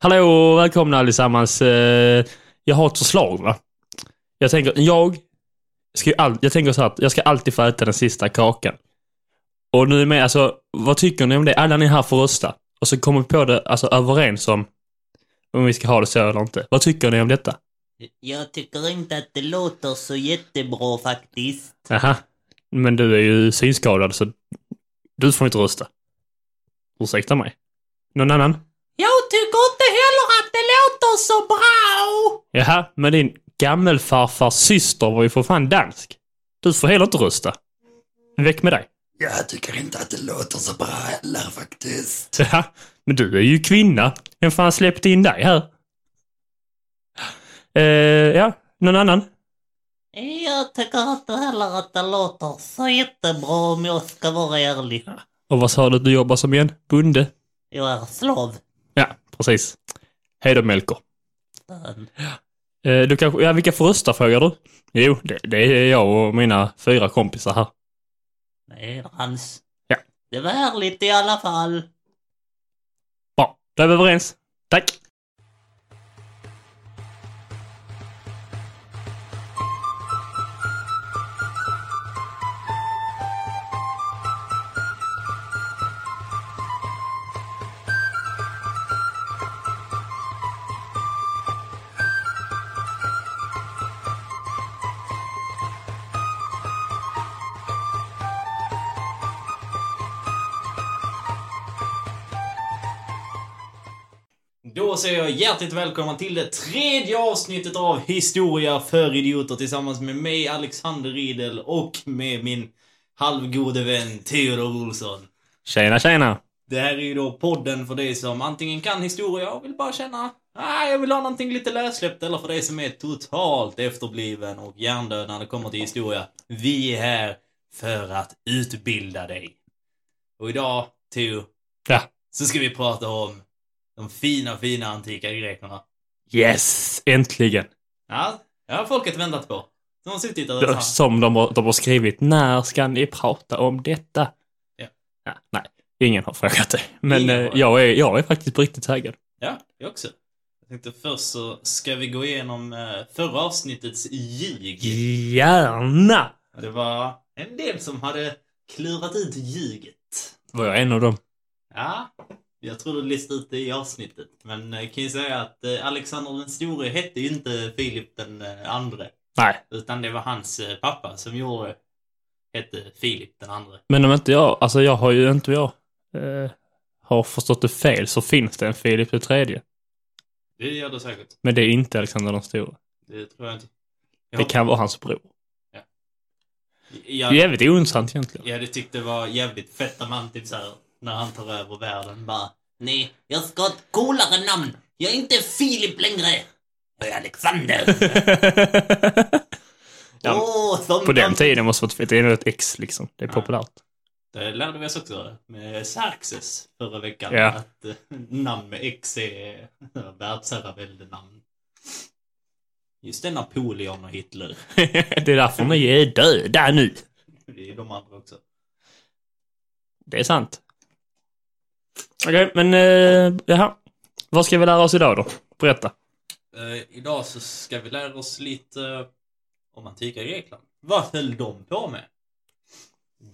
Hallå och välkomna allesammans. Eh, Jag har ett förslag va. Jag tänker, jag ska all, jag tänker så här att jag ska alltid få äta den sista kakan. Och nu med, alltså vad tycker ni om det? Alla ni här får rösta. Och så kommer vi på det, alltså överens om om vi ska ha det så eller inte. Vad tycker ni om detta? Jag tycker inte att det låter så jättebra faktiskt. Aha. Men du är ju synskadad så du får inte rösta. Ursäkta mig. Någon annan? Jag tycker inte heller att det låter så bra! Jaha, men din gammelfarfars syster var ju för fan dansk. Du får heller inte rösta. Väck med dig. Jag tycker inte att det låter så bra heller faktiskt. Jaha, men du är ju kvinna. Vem fan släppte in dig här? Eh, ja, någon annan? Jag tycker inte heller att det låter så jättebra om jag ska vara ärlig. Och vad sa du att du jobbar som igen? Bonde? Jag är slav. Ja, precis. Hej då Melker. Eh, du kanske, ja vilka får rösta frågar du? Jo, det, det är jag och mina fyra kompisar här. Nej, Hans. Ja. Det var ärligt i alla fall. Bra, då är vi överens. Tack! Säger jag hjärtligt välkomna till det tredje avsnittet av Historia för idioter tillsammans med mig, Alexander Riedel, och med min halvgode vän Theodor Olsson. Tjena, tjena! Det här är ju då podden för dig som antingen kan historia och vill bara känna ah, jag vill ha någonting lite lössläppt eller för dig som är totalt efterbliven och hjärndöd när det kommer till historia. Vi är här för att utbilda dig. Och idag, Theo, Ja. så ska vi prata om de fina, fina antika grekerna. Yes! Äntligen! Ja, det har folket väntat på. De har suttit och sagt, Som de har, de har skrivit, när ska ni prata om detta? Ja. ja nej, ingen har frågat det. Men eh, jag, är, jag är faktiskt på riktigt taggad. ja, jag också. Jag tänkte först så ska vi gå igenom eh, förra avsnittets ljug. Gärna! Det var en del som hade klurat ut ljuget. Var jag en av dem? Ja, jag tror du listade ut det i avsnittet. Men jag kan ju säga att eh, Alexander den store hette ju inte Filip den eh, andre. Nej. Utan det var hans eh, pappa som gjorde, hette Filip den andre. Men om inte jag, alltså jag har ju inte jag eh, har förstått det fel så finns det en Filip den tredje. Det gör det säkert. Men det är inte Alexander den store. Det tror jag inte. Det kan vara hans bror. Jag, Det är jävligt ointressant egentligen. jag hade tyckt det var jävligt fett om han typ såhär, när han tar över världen bara Nej, jag ska ha ett coolare namn. Jag är inte Filip längre. Jag är Alexander. Ja, som På den de- tiden måste vara det är ett X liksom. Det är Ja. populärt. Det lärde vi oss också med Xerxes förra veckan. Ja. Att eh, namn med X är världsherraväldenamn. Just det, Napoleon och Hitler. det är därför ni är döda nu. Det är de andra också. Det är sant. Okej, men uh, jaha. Vad ska vi lära oss idag då? Berätta. Eh, idag så ska vi lära oss lite eh, om antika Grekland. Vad höll de på med?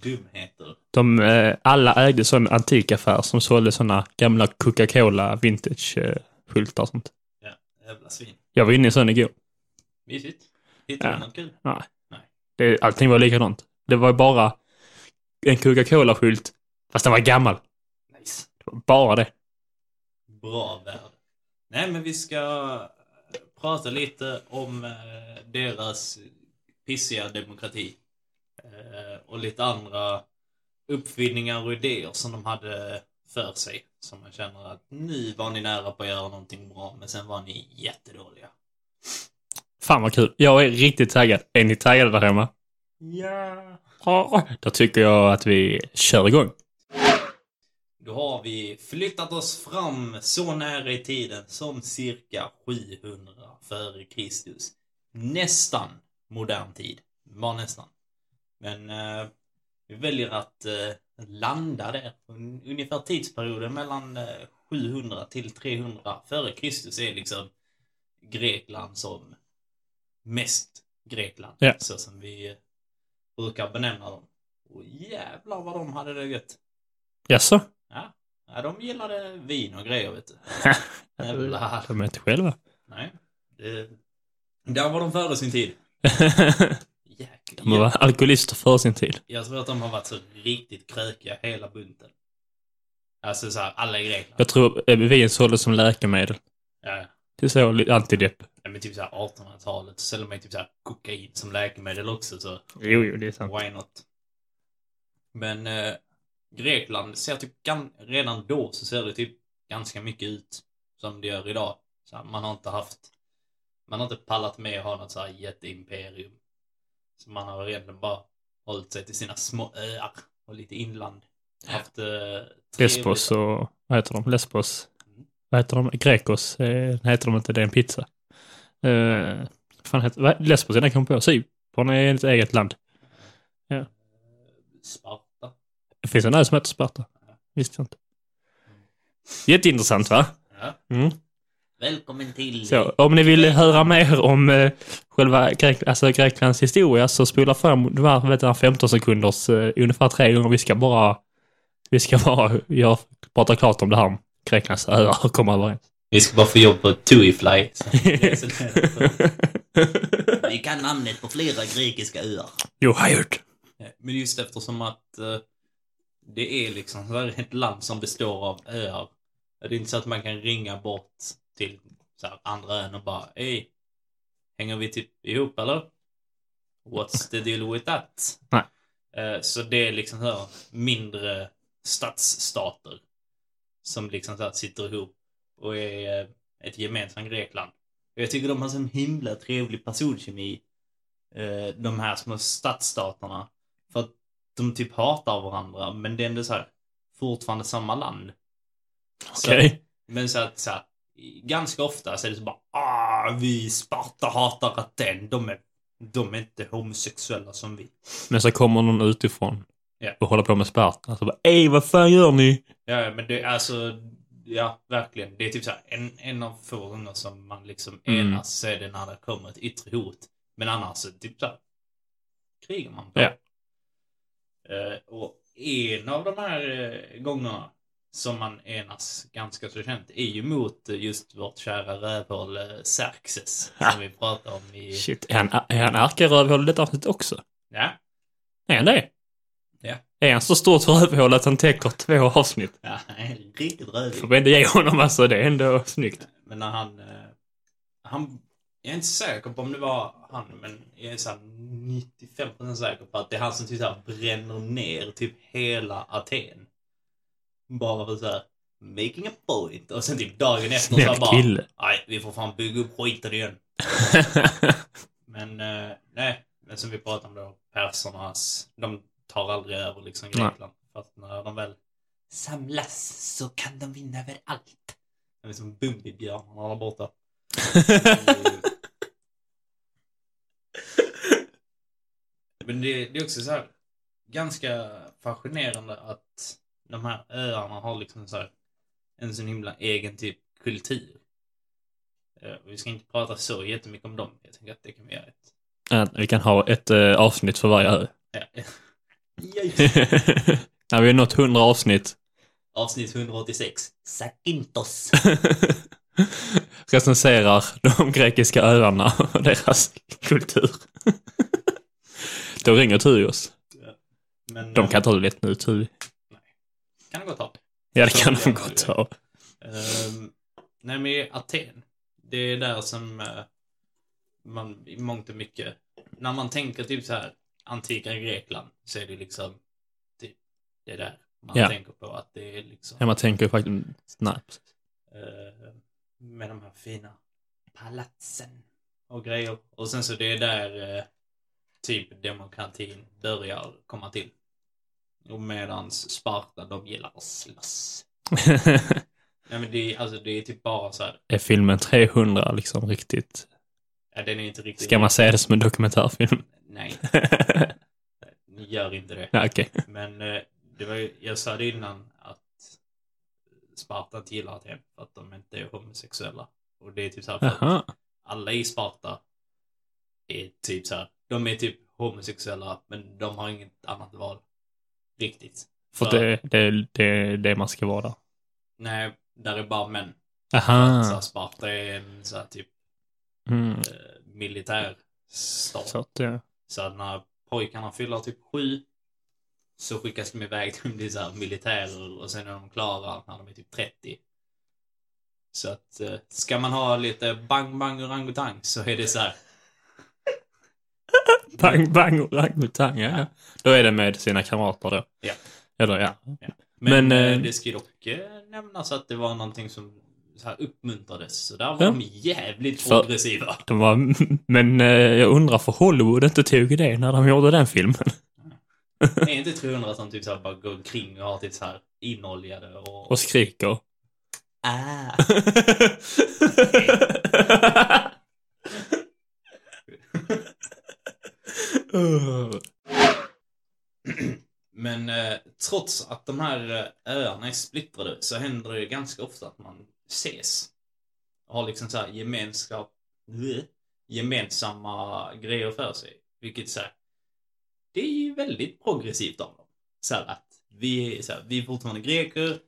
Dumheter. De eh, alla ägde sån antikaffär som sålde såna gamla Coca-Cola vintage-skyltar och sånt. Ja, jävla svin. Jag var inne i sån igår. Mysigt. Hittade Ja. du något kul? Nej. Nej. Det, allting var likadant. Det var bara en Coca-Cola-skylt, fast den var gammal. Bara det. Bra värld. Nej, men vi ska eh, prata lite om eh, deras pissiga demokrati. Eh, och lite andra uppfinningar och idéer som de hade för sig. Som man känner att nu var ni nära på att göra någonting bra, men sen var ni jättedåliga. Fan vad kul. Jag är riktigt taggad. Är ni taggade där hemma? Ja. Då tycker jag att vi kör igång. Då har vi flyttat oss fram så nära i tiden som cirka 700 före Kristus. Nästan modern tid. Var nästan. Men eh, vi väljer att eh, landa där. Un- Ungefär tidsperioden mellan eh, 700 till 300 före Kristus är liksom Grekland som mest Grekland. Ja. Så som vi brukar benämna dem. Och jävlar vad de hade det gött. Jaså? Ja, ja de gillade vin och grejer vet du. Jävlar. De är inte själva. Nej. Det, där var de före sin tid. Jäklar. De var alkoholister före sin tid. Jag tror att de har varit så riktigt krökiga hela bunten. Alltså så här, alla i Grekland. Jag tror eh, vin såldes som läkemedel. Ja, Det är så, antidepp. ja, men typ så här 1800-talet så säljer man typ så här kokain som läkemedel också så Jo, jo, det är sant. why not? Men eh, Grekland ser typ redan då så ser det typ ganska mycket ut som det gör idag. Så här, man har inte haft man har inte pallat med att ha något så här jätteimperium. Så man har egentligen bara hållit sig till sina små öar och lite inland. Haft eh, Lesbos och, vad heter de? Lesbos? Mm. Vad heter de? Grekos? Eh, heter de inte, det är en pizza. Eh, fan heter, Lesbos är den jag kom på. Cypern är ett eget land. Sparta. Det finns en ö som heter Sparta. Visste jag inte. Jätteintressant va? Ja. Mm. Välkommen till... Så, om ni vill höra mer om eh, själva Grek, alltså Greklands historia så spola fram de här, vet du, 15 sekunders eh, ungefär tre gånger. Vi ska bara, vi ska bara göra, prata klart om det här om Greklands öar och komma överens. Vi ska bara få jobb på Tuifly. Vi kan namnet på flera grekiska öar. Jo, hired. Ja, Men just eftersom att eh, det är liksom så här ett land som består av öar. Det är inte så att man kan ringa bort till så här, andra ön och bara Hej, hänger vi typ ihop eller? What's the deal with that? Nej. Eh, så det är liksom så här mindre stadsstater som liksom så här sitter ihop och är eh, ett gemensamt Grekland. Och jag tycker de har sån himla trevlig personkemi eh, de här små stadsstaterna. Att de typ hatar varandra, men det är ändå så här fortfarande samma land. Så- Okej. Men så att så här, ganska ofta så är det så bara ah, vi Sparta hatar Aten. De är, de är inte homosexuella som vi. Men så kommer någon utifrån Ja. och håller på med Sparta. Alltså bara, ej vad fan gör ni? Ja, men det är alltså, ja, verkligen. Det är typ så här, en, en av få gånger som man liksom Mm. enas så är det när det kommer ett yttre hot. Men annars så typ så här, krigar man på. Ja. Eh, och en av de här eh, gångerna som man enas ganska så känt är ju mot eh, just vårt kära rövhål Xerxes. Som vi pratade om i... Shit, är han, är han ärkerövhål i detta avsnitt också? Ja. Är han det? Ja. Är han så stort rövhål att han täcker två avsnitt? Ja, han är riktigt rövig. Får vi ändå ge honom alltså, det är ändå snyggt. Men när han... Han jag är inte säker på om det var han, men jag är så här 95% säker på att det är han som typ så bränner ner typ hela Aten. Bara för så här making a point. Och sen typ dagen efter så bara... kille. Nej, vi får fan bygga upp skiten igen. Men eh, nej, men som vi pratade om då, persernas, de tar aldrig över liksom. Grekland. För att när de väl samlas så kan de vinna över allt. Det är som Bumbibjörnarna där borta. Men det, det är också så här ganska fascinerande att de här öarna har liksom så här en sån himla egen typ kultur. Eh, Vi ska inte prata så jättemycket om dem. Jag tänker att det kan vi göra ett... Att vi kan ha ett eh, avsnitt för varje ö. Ja. Ja, vi har nått 100 avsnitt Avsnitt 186. Sakintos. recenserar de grekiska öarna och deras kultur. Då ringer Turios. Men, De eh, kan ta det lätt nu, Turi. kan det gott ha. Ja, det Så kan de gott ha. Ehm, nej, men Aten. Det är där som eh, man i mångt och mycket, när man tänker typ så här antika Grekland så är det liksom typ det är där man Ja. tänker på att det är liksom Ja, man tänker faktiskt... Nej, eh, med de här fina palatsen och grejer. Och sen så det är där eh, typ demokratin börjar komma till. Och medans Sparta, de gillar att slåss. Nej men det är, alltså, det är typ bara så här. är filmen 300 liksom riktigt... Ja, den är inte riktigt... Ska man se det som en dokumentärfilm? Nej, gör inte det. ja, okej. Men eh, det var ju, jag sa det innan att Sparta inte gillar Aten för att de inte är homosexuella. Och det är typ så här för att alla i Sparta är typ så här. De är typ homosexuella men de har inget annat val. Riktigt. För det, det, det, det man ska vara där. Nej, där är bara män. Så Aha. Sparta är en så här typ Mm. eh, militär stat. Så att, ja. Så att när pojkarna fyller typ sju så skickas de iväg till så här militärer och sen är de klara när de är typ 30. Så att eh, ska man ha lite bang bang orangutang så är det så här. Bang, bang, orangutang. Ja. ja. Då är det med sina kamrater då. Ja. Eller ja. Men, Men, eh, eh, det ska ju dock eh, nämnas att det var någonting som så här uppmuntrades. Så där var Ja. de jävligt För- progressiva. De var, men eh, jag undrar för Hollywood inte tog det när de gjorde den filmen. är inte 300 att de typ så här bara går omkring och har typ så här inoljade och... Och skriker. ah. Men eh, trots att de här eh, öarna är splittrade så händer det ganska ofta att man ses. Och har liksom så här gemenskap, bleh, gemensamma grejer för sig. Vilket så här, det är ju väldigt progressivt av dem. Så här att vi så här, vi är fortfarande greker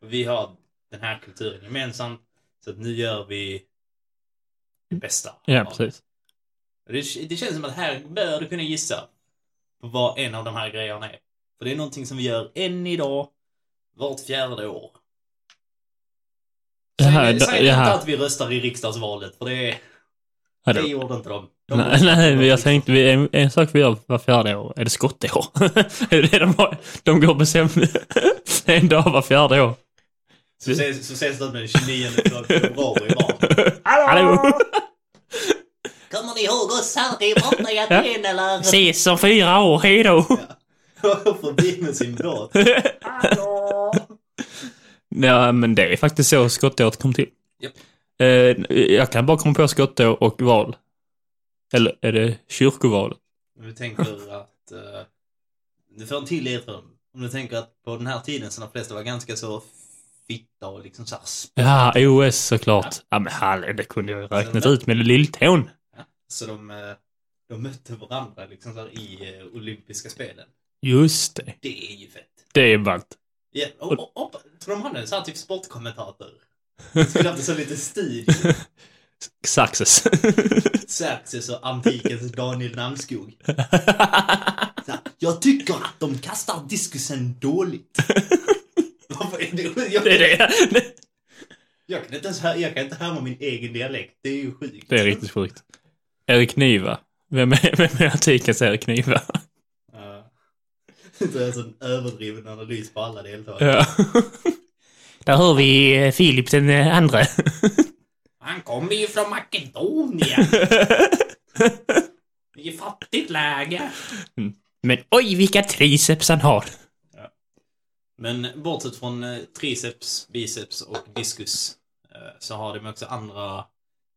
och vi har den här kulturen gemensamt. Så att nu gör vi det bästa. Ja, precis. Det, det känns som att här bör du kunna gissa på vad en av de här grejerna är. För det är någonting som vi gör än idag, vart fjärde år. Det här- Säg, det inte att vi röstar i riksdagsvalet, för det, det det- gjorde inte de. de Nej, nej, på men jag tänkte, vi, en, en sak vi gör var fjärde år, är det skottår? är det det de har? De går och bestämmer en dag var fjärde år. Så ses, så ses de den 29 februari imorgon. Hallå! Kommer ni ihåg oss här? Det är borta i Aten eller? Ses om fyra år, hejdå! Förbi med sin båt. Ja, men det är faktiskt så skottåret kom till. Japp. Eh, jag kan bara komma på skottår och val. Eller är det kyrkoval? Om du tänker att... Uh, du får en till ledtråd. Om du tänker att på den här tiden så de flesta var ganska så fitta och liksom så här sp- Ja, OS såklart. Ja, men hallå, det kunde jag ju räknat ut med lilltån. Så de, eh, de mötte varandra liksom så här i eh, olympiska spelen. Just det. Det är ju fett. Det är ballt. Ja, och, och, och, tror de hade en sån här typ sportkommentator? Skulle haft en sån liten studio. Success. Xerxes och antikens Daniel här, Jag tycker att de kastar diskusen dåligt. Varför är det? Jag, det är det. jag, kan inte ens hör, jag kan inte härma min egen dialekt. Det är ju sjukt. Det är riktigt sjukt. Erik Niva. Vem är, vem är antikens Erik Niva? Ja. Det är en sån överdriven analys på alla deltagare. Ja. Där hör vi eh, Filip den eh, andra. Han kommer ju från Makedonien. I fattigt läge. Men oj, vilka triceps han har. Men bortsett från eh, triceps, biceps och diskus så har de också andra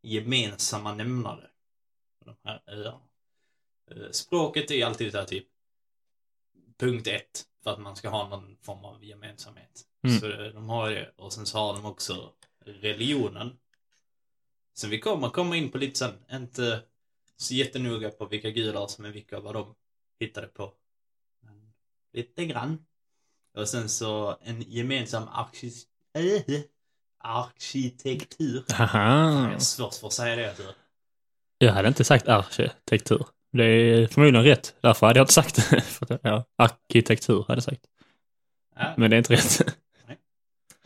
gemensamma nämnare. De här öarna. Eh, språket är alltid så här typ punkt ett för att man ska ha någon form av gemensamhet. Mm. Så eh, de har det. Och sen så har de också religionen. Sen vi kommer komma in på lite sen. Inte så jättenoga på vilka gudar som är vilka och vad de hittade på. Men lite grann. Och sen så en gemensam arki äh, arkitektur. Haha. Jag är svårt för att säga det. Jag hade inte sagt arkitektur. Det är förmodligen rätt. Därför hade jag inte sagt det. Ja, arkitektur hade jag sagt. Ja. Men det är inte rätt.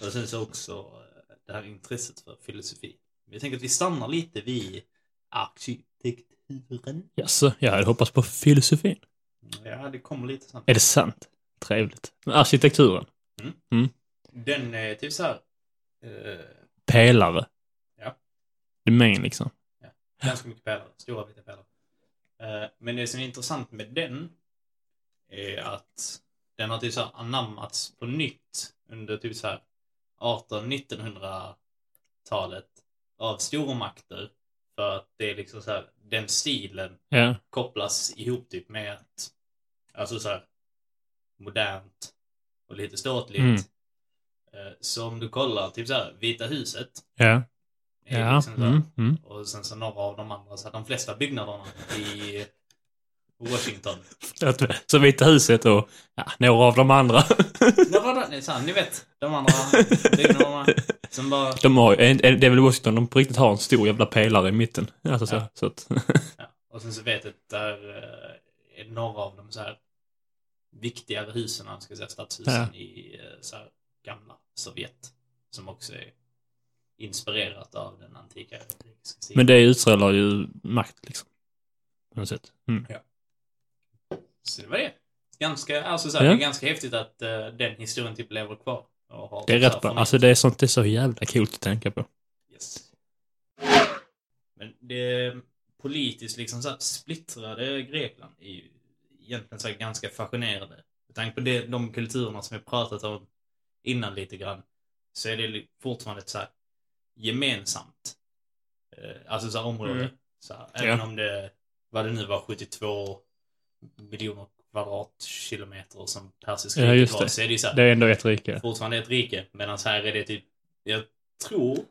Och sen så också eh, det här intresset för filosofi. Jag tänker att vi stannar lite vid arkitekturen. Jaså, jag hade hoppats på filosofin. Ja, det kommer lite sen. Är det sant? Trevligt. Men arkitekturen. Den är typ så här. Eh, Pelare. Ja. Det är main liksom. Ganska mycket pelare. Stora vita pelare. Eh, men det som är intressant med den är att den har typ så anammats på nytt under typ så här 1800-1900-talet av stormakter. För att det är liksom så här, den stilen Ja. kopplas ihop typ med att, alltså så här, modernt och lite ståtligt. Mm. Eh, Så om du kollar, typ så här, Vita huset. Ja. Ja. liksom så här, Mm, mm. Och sen så några av de andra, så att de flesta byggnaderna i Washington. Så Vita huset och ja, några av de andra. Några, ni vet, de andra byggnaderna som bara... De har, ju- det är väl Washington de på riktigt har en stor jävla pelare i mitten. Alltså så, Ja. så att, Ja. Och sen så vet jag att där eh, är några av de så här viktigare husen, ska jag säga, stadshusen Ja. i eh, så här gamla Sovjet. Som också är inspirerat av den antika europeiska stilen. Men det utstrålar ju makt liksom. På något sätt. Mm. Så det var det. Ganska, alltså så här, Ja. det är ganska häftigt att eh, den historien typ lever kvar. Det är rätt bra. Alltså det är sånt det är så jävla coolt att tänka på. Yes. Men det politiskt liksom så här splittrade Grekland är ju egentligen så här ganska fascinerande. Med tanke på det, de kulturerna som vi pratat om innan lite grann så är det fortfarande ett så här gemensamt eh, alltså så här område. Mm. Så här, även Ja. om det, vad det nu var, 72 miljoner kvadratkilometer som Persiska Ja, riket var, så är det ju så här, Det är ändå ett rike. fortfarande ett rike. Medan här är det typ, jag tror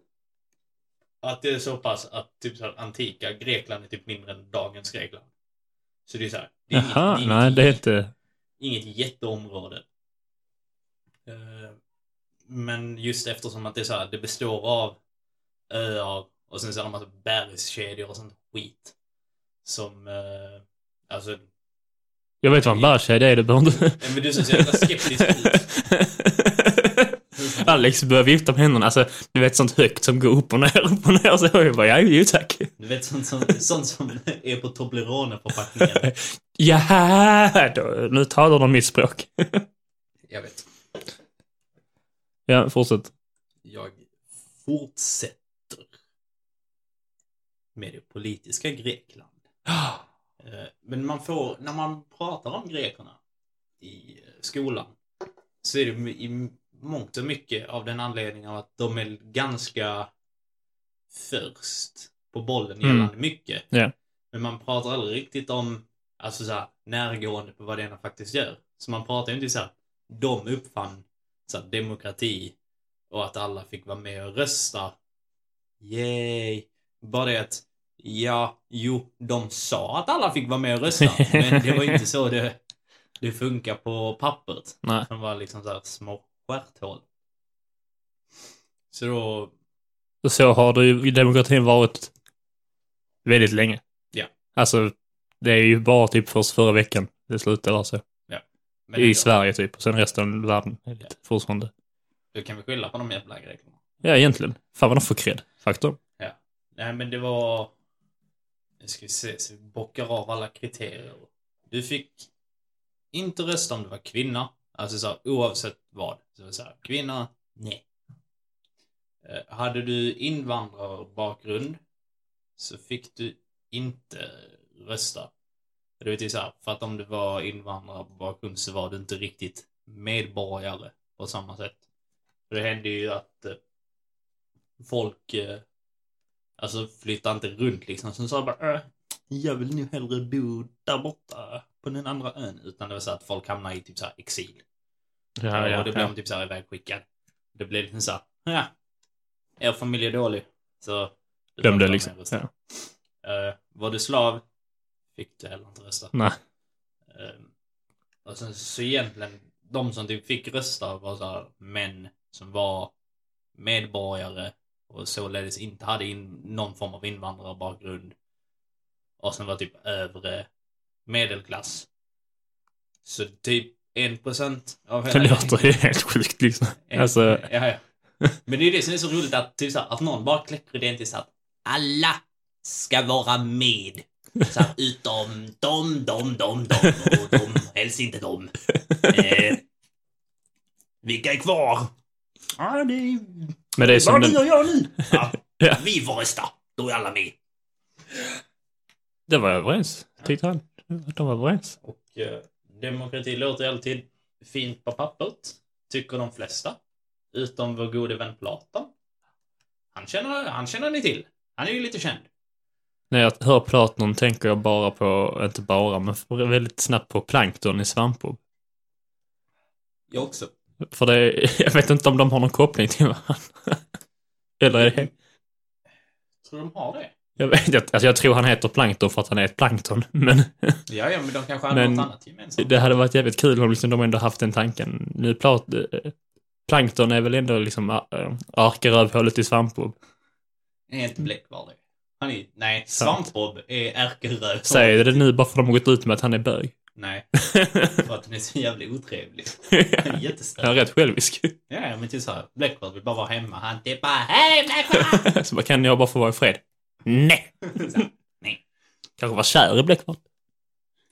att det är så pass att typ så här, antika Grekland är typ mindre än dagens Grekland. Så det är så här, det är Jaha, inget, nej det är inte... inget jätteområde. Eh, Men just eftersom att det är så här, det består av öar och sen så är det en massa bergskedjor och sånt skit. Som, eh, alltså, Jag vet vad en bergskedja är, du behöver inte... Ja, men du ser så jävla skeptisk ut. Alex börjar vifta med händerna. Alltså, du vet sånt högt som går upp och ner, upp och ner. Så jag bara, ja, jo tack. Du vet sånt som, sånt som är på Toblerone-förpackningen. Ja, då, nu talar de mitt språk. Jag vet. Ja, fortsätt. Jag fortsätter med det politiska Grekland. Eh, Men man får, när man pratar om grekerna i eh, skolan så är det i mångt och mycket av den anledningen att de är ganska först på bollen Mm. gällande mycket. Ja. Men man pratar aldrig riktigt om, alltså så här, närgående på vad det ena faktiskt gör. Så man pratar ju inte så här, de uppfann så här, demokrati och att alla fick vara med och rösta. Yay! Bara det att, ja, jo, de sa att alla fick vara med och rösta, men det var inte så det, det funkar på pappret. Nej. Som var liksom så här små stjärthål. Så då, så har det ju demokratin varit väldigt länge. Ja. Alltså, det är ju bara typ först förra veckan det slutade alltså. men I Sverige typ. Och sen resten av världen är lite fortfarande. då kan vi skylla på de jävla grekerna. Ja, egentligen. Fan vad de får cred. Faktum. Nej, men det var... Nu ska vi se så vi bockar av alla kriterier. Du fick inte rösta om du var kvinna. Alltså så här, oavsett vad. Så det var så här, kvinna, nej. Eh, hade du invandrarbakgrund så fick du inte rösta. Det betyder så här, för att om du var invandrarbakgrund så var du inte riktigt medborgare på samma sätt. För det hände ju att eh, folk eh, Alltså flytta inte runt liksom. Som sa bara äh, jag vill nu hellre bo där borta på den andra ön. Utan det var så att folk hamnade i typ så här exil. Ja, ja, och det blev ja. de typ så här ivägskickad. Det blev liksom så här, ja. Er familj är dålig. Så. Dömde liksom. Ja. Eh, var du slav? Fick du heller inte rösta. Nej. Eh, och sen så egentligen, de som typ fick rösta var så här män som var medborgare och således inte hade in, någon form av invandrarbakgrund. Och sen var typ övre medelklass. Så typ 1% av Det låter helt sjukt liksom. En- Alltså, ja, ja. Men det är ju det som är så roligt att, typ så här, att någon bara kläcker idén till så att alla ska vara med. Så här, utom de, de, de, de och de, helst inte de. Eh, vilka är kvar? Ja, det är men det är som bara den, du och jag nu. Ja, Ja. Vi får rösta. Då är alla med. det var överens. Tyckte han. De var överens. Och eh, demokrati låter alltid fint på pappret. Tycker de flesta. Utom vår gode vän Platon. Han känner, han känner ni till. Han är ju lite känd. När jag hör Platon tänker jag bara på, inte bara, men väldigt snabbt på plankton i svampbob. Jag också. För det, jag vet inte om de har någon koppling till varandra. Eller är det... Tror de har det? Jag vet. Alltså jag tror han heter Plankton för att han är ett plankton. Men Ja, ja, men de kanske hade Men- något annat gemensamt. det hade varit jävligt kul om liksom de ändå haft den tanken. Nu plat, eh, Plankton är väl ändå liksom äh, arkerövhålet i Svampbob. Inte Bläckvar det? Han är, nej, Svampbob är ärkeröv. Säger det nu bara för att de har gått ut med att han är bög. Nej, för att han är så jävla otrevlig. Han är Jag är jättestörd. rätt självisk. Ja, men typ såhär, Bläckvar vill bara vara hemma. Han är bara Hej Bläckvar! Så bara, kan jag bara få vara i fred? Nej. Nej. Kanske var kär i Bläckvart.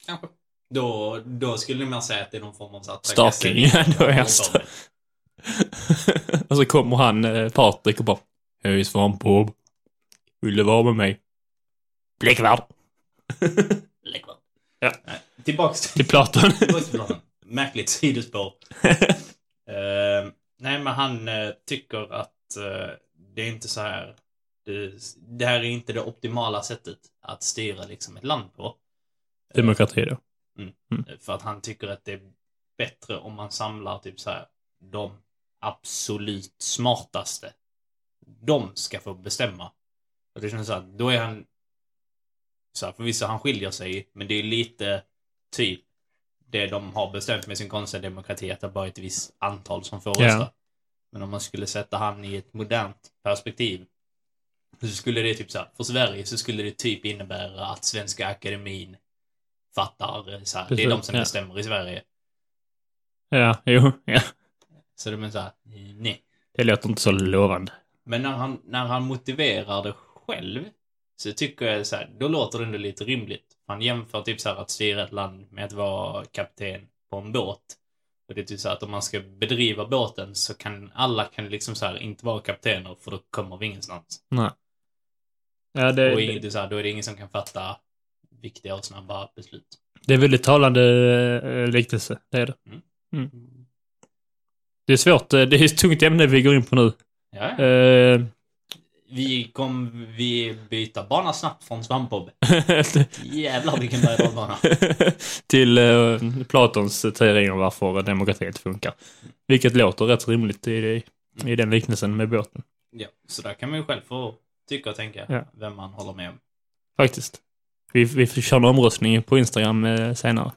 Kanske. Då, då skulle mer säga att det är någon form av så här Stalking, ja, då är jag st- och så kommer han, eh, Patrik, och bara Hej Svampbob. Vill du vara med mig? Bläckvart. Bläckvar. Ja. Nej, Tillbaks till, Platon. tillbaks till planen. Märkligt sidospår. Eh, nej, men han eh, tycker att eh, det är inte så här. Det, det här är inte det optimala sättet att styra liksom ett land på. Demokrati då. För att han tycker att det är bättre om man samlar typ så här de absolut smartaste. De ska få bestämma. Och det känns så här, då är han så här, förvisso han skiljer sig, men det är lite typ det de har bestämt med sin konstiga demokrati, att det bara är ett visst antal som får rösta. Men om man skulle sätta han i ett modernt perspektiv så skulle det typ så här, för Sverige så skulle det typ innebära att Svenska Akademin fattar så här, det är de som Ja. bestämmer i Sverige. Ja, jo, ja. Så de är så här, nej. Det låter inte så lovande. Men när han, när han motiverar det själv så tycker jag så här, då låter det ändå lite rimligt. Han jämför typ så här att styra ett land med att vara kapten på en båt. Och det är typ så här att om man ska bedriva båten så kan alla kan liksom så här inte vara kaptener för då kommer vi ingenstans. Nej. Ja, det, och det, så här, då är det ingen som kan fatta viktiga och snabba beslut. det är väldigt talande eh, liknelse. Det är det. Mm. Det är svårt. eh, Det är ett tungt ämne vi går in på nu. Ja, ja. Vi kom, vi byta bana snabbt från Svampbob. Jävlar vilken berg och bana. till eh, Platons teori om varför demokrati inte funkar. Vilket låter rätt rimligt i, i den liknelsen med båten. Ja, så där kan man ju själv få tycka och tänka Ja. vem man håller med om. Faktiskt. Vi, vi får köra en omröstning på Instagram eh, senare.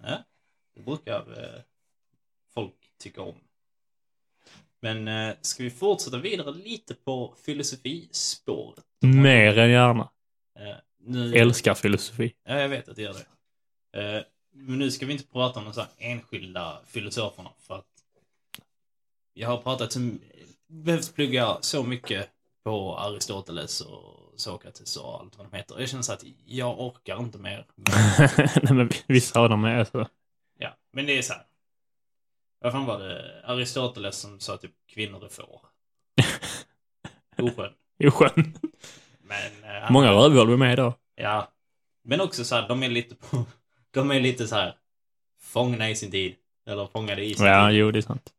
Det brukar eh, folk tycka om. Men eh, ska vi fortsätta vidare lite på filosofispåret? Mer än gärna. Eh, nu, Älskar filosofi. Ja, jag vet att det gör det. Eh, men nu ska vi inte prata om de så här enskilda filosoferna för att jag har pratat som behövt plugga så mycket på Aristoteles och Sokrates och allt vad de heter. Jag känner så att jag orkar inte mer. Nej, men vissa av dem är så. Ja, men det är så här. Vad fan var det? Aristoteles som sa typ kvinnor är får. Oskön. Oskön. Men... han- Många rövhål var med idag. Ja. Men också så här, de är lite på... De är lite så här fångna i sin tid. Eller fångade i sin Ja, tid. jo, det är sant.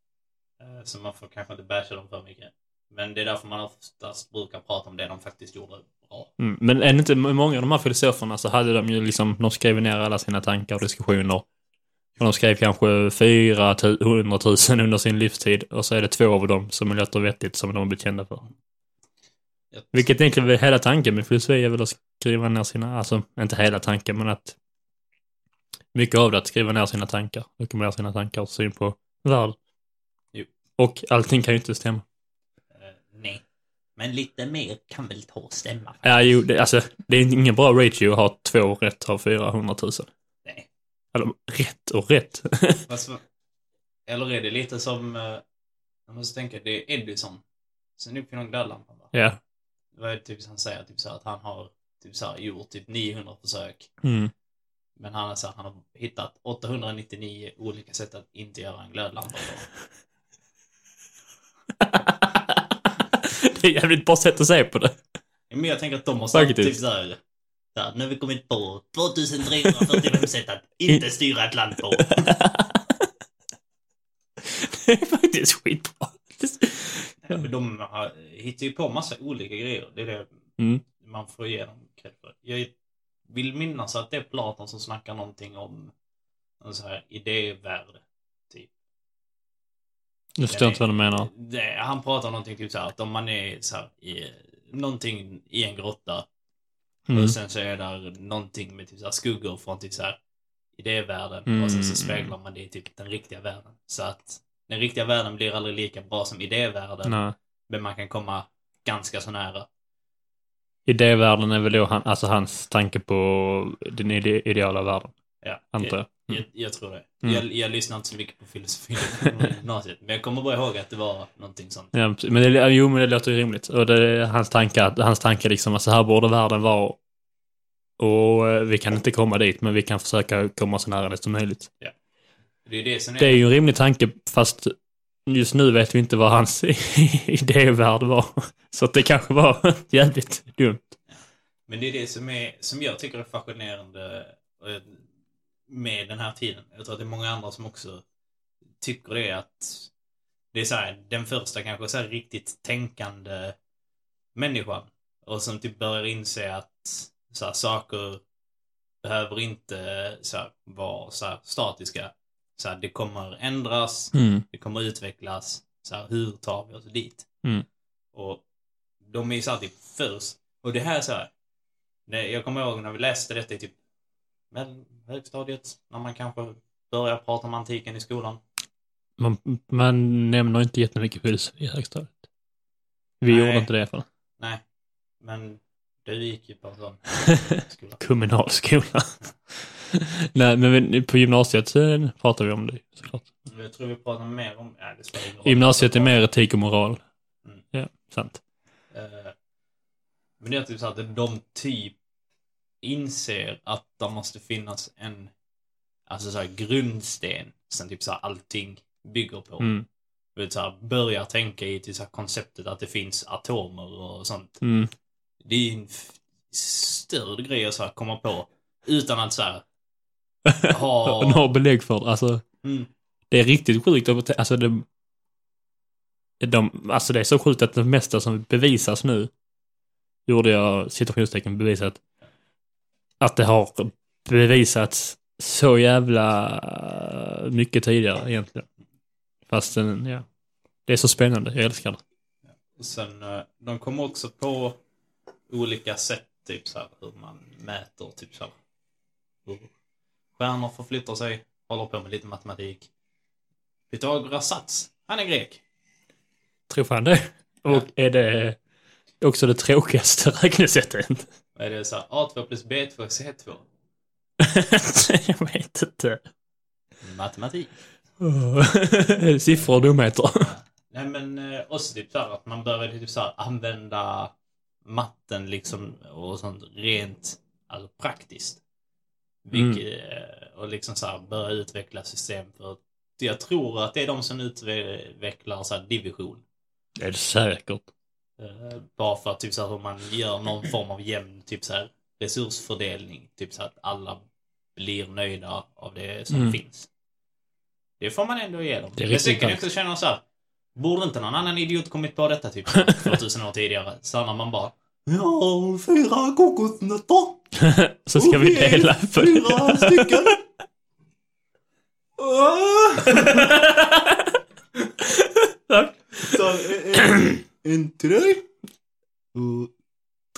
Eh, Så man får kanske inte basha dem för mycket. Men det är därför man oftast brukar prata om det de faktiskt gjorde bra. Mm. Men är inte många av de här filosoferna så hade de ju liksom, de skrev ner alla sina tankar och diskussioner. Och de skrev kanske 400 000 under sin livstid och så är det två av dem som och vettigt som de har blivit kända för. Jag- Vilket egentligen är hela tanken med filosofi är väl att skriva ner sina, alltså inte hela tanken men att mycket av det att skriva ner sina tankar, dokumentera sina tankar och syn på världen. Jo. Och allting kan ju inte stämma. Eh, nej. Men lite mer kan väl ta och stämma. Ja, jo, det, alltså det är ingen bra ratio att ha två rätt av 400 000. Eller rätt och rätt. Eller är det lite som... eh, Jag måste tänka, det är Edison. Sen uppfinner glödlampan va? ja. Vad är det typ han säger? Typ så här att han har typ så här, gjort typ 900 försök. Mm. Men han, är så här, han har hittat 899 olika sätt att inte göra en glödlampa på. det är jävligt bra sätt att se på det. Men jag tänker att de måste ha Faktiskt. typ så här, här, Nu har vi kommit på 2345 sätt att inte styra ett land på. det är faktiskt skitbra. Ja, men de har, hittar ju på massa olika grejer. Det är det Mm. man får för. Jag vill minnas att det är Platon som snackar någonting om en så här idévärld. Typ. Jag förstår inte vad du menar. Det, han pratar någonting typ så här att om man är så här, i någonting i en grotta Mm. och sen så är där någonting med typ så här skuggor från typ så här idévärlden Mm. och sen så speglar man det i typ den riktiga världen. Så att den riktiga världen blir aldrig lika bra som idévärlden, Nej. men man kan komma ganska så nära. Idévärlden är väl då han, alltså hans tanke på den ide ideala världen, Ja, antar jag. Jag, Mm. jag, jag tror det. Mm. Jag, jag lyssnar inte så mycket på filosofi på gymnasiet, men jag kommer bara ihåg att det var någonting sånt. Ja, men det, jo, men det låter ju rimligt. Och det hans tanke, att- hans tanke liksom att så här borde världen vara. Och eh, vi kan inte komma dit, men vi kan försöka komma så nära det som möjligt. Det är det som är... Det är ju en rimlig tanke, fast just nu vet vi inte vad hans idévärld var. Så det kanske var jävligt dumt. Men det är det som, är, som jag tycker är fascinerande med den här tiden. Jag tror att det är många andra som också tycker det att det är så här, den första kanske så riktigt tänkande människan. Och som typ börjar inse att så här, saker behöver inte så här, vara så här, statiska. Så här, det kommer ändras, Mm. det kommer utvecklas. Så här, hur tar vi oss dit? Mm. Och de är ju så här typ först. Och det här är så här. Jag kommer ihåg när vi läste detta i typ mell- högstadiet. När man kanske börjar prata om antiken i skolan. Man, man nämner inte jättemycket filosofi i högstadiet. Vi Nej. gjorde inte det i alla fall. Nej. Men du gick ju på en sån skola. Kommunalskola. Nej, men på gymnasiet eh, pratar vi om det såklart. Jag tror vi pratar mer om... Ja, det spelar. Gymnasiet är mer etik och moral. Mm. Ja, sant. Eh, Men det är typ så att de typ inser att det måste finnas en alltså så här grundsten som typ så här allting bygger på. Mm. Vet, så här, börjar tänka i till så här konceptet att det finns atomer och sånt. Mm. Det är en störd grej att så här komma på utan att så här ha... Har belägg för det. Alltså, Mm, det är riktigt sjukt. att- Alltså, det, de, alltså det är så sjukt att det mesta som bevisas nu, gjorde jag citationstecken bevisat, att det har bevisats så jävla mycket tidigare egentligen. Fast den, ja, det är så spännande. Jag älskar det. Och sen, eh, de kommer också på olika sätt, typ så här, hur man mäter, typ så här, hur stjärnor förflyttar sig, håller på med lite matematik. Pythagoras sats, han är grek. Tror fan det. Och är det också det tråkigaste räknesättet? Är det så här, A2 plus B2 C2? jag vet inte. Matematik. Oh. Siffror och dumheter. Nej men eh, också typ så här att man började typ så här använda matten liksom och sånt rent alltså praktiskt. Vilket, eh, och liksom så här börja utveckla system för jag tror att det är de som utvecklar så division. Det är det säkert. Eh, bara för att typ så här, man gör någon form av jämn typ så här resursfördelning. Typ så att alla blir nöjda av det som Mm. finns. Det får man ändå ge dem. Det är riktigt jag sant. också känna så här. Borde inte någon annan idiot kommit på detta typ 2000 år tidigare? När man bara Ja, fyra kokosnötter. Så ska vi dela på Fyra stycken. Tack. Så, en, till dig. Och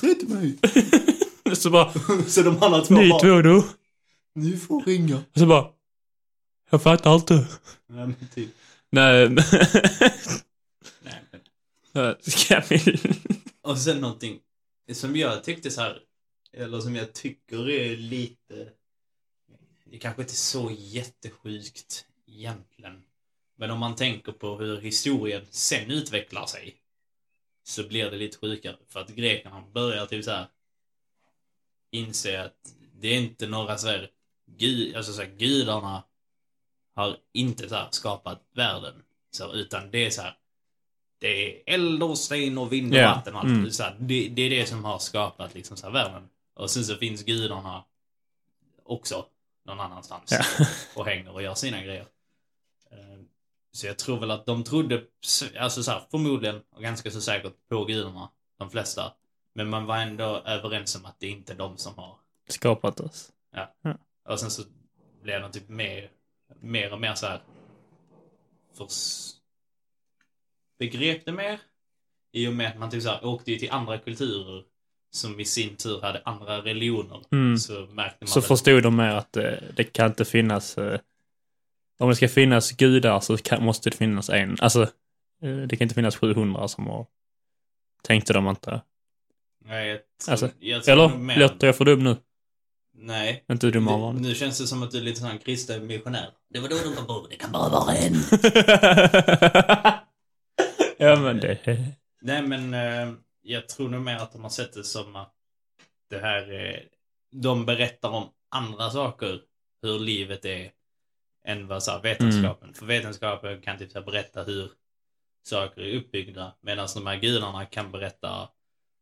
tre till mig. Så bara, Så de andra två ni bara, två då? ni får ringa. Och så bara, jag fattar inte. Nej, men typ. Nej, men- Nej, men. ska vi... Och sen någonting som jag tyckte så här, eller som jag tycker är lite, det kanske inte är så jättesjukt egentligen. Men om man tänker på hur historien sen utvecklar sig så blir det lite sjukare. För att grekerna börjar typ så här inse att det är inte några så här, gud, alltså så här, gudarna har inte så här skapat världen. Så, utan det är så här, det är eld och sten och vind och vatten och allt. mm. Så här, det, det är det som har skapat liksom så här, världen. Och sen så finns gudarna också någon annanstans. Ja. Och hänger och gör sina grejer. Eh, Så jag tror väl att de trodde, alltså så här, förmodligen och ganska så säkert på gudarna, de flesta. Men man var ändå överens om att det är inte de som har. Skapat oss. Och sen så blev de typ mer, mer och mer så här. Förs, begrep det mer. I och med att man typ så här, åkte ju till andra kulturer som i sin tur hade andra religioner. Mm. Så märkte man Så väl- förstod de mer att eh, det kan inte finnas... Om det ska finnas gudar så kan, måste det finnas en. Alltså, eh, det kan inte finnas 700 som har... Tänkte de inte. Nej, jag tror, Alltså, jag tror Eller? mer- Låter jag för dum nu? Nej. Inte dummare än Nu, vanligt. nu känns det som att du är lite sån kristen missionär. Det var då de kom på det kan bara vara en. ja, men det... Nej, men eh, jag tror nog mer att de har sett det som att det här... Eh, de berättar om andra saker, hur livet är, än vad så här, vetenskapen. För vetenskapen kan typ så här, berätta hur saker är uppbyggda, medan de här gudarna kan berätta,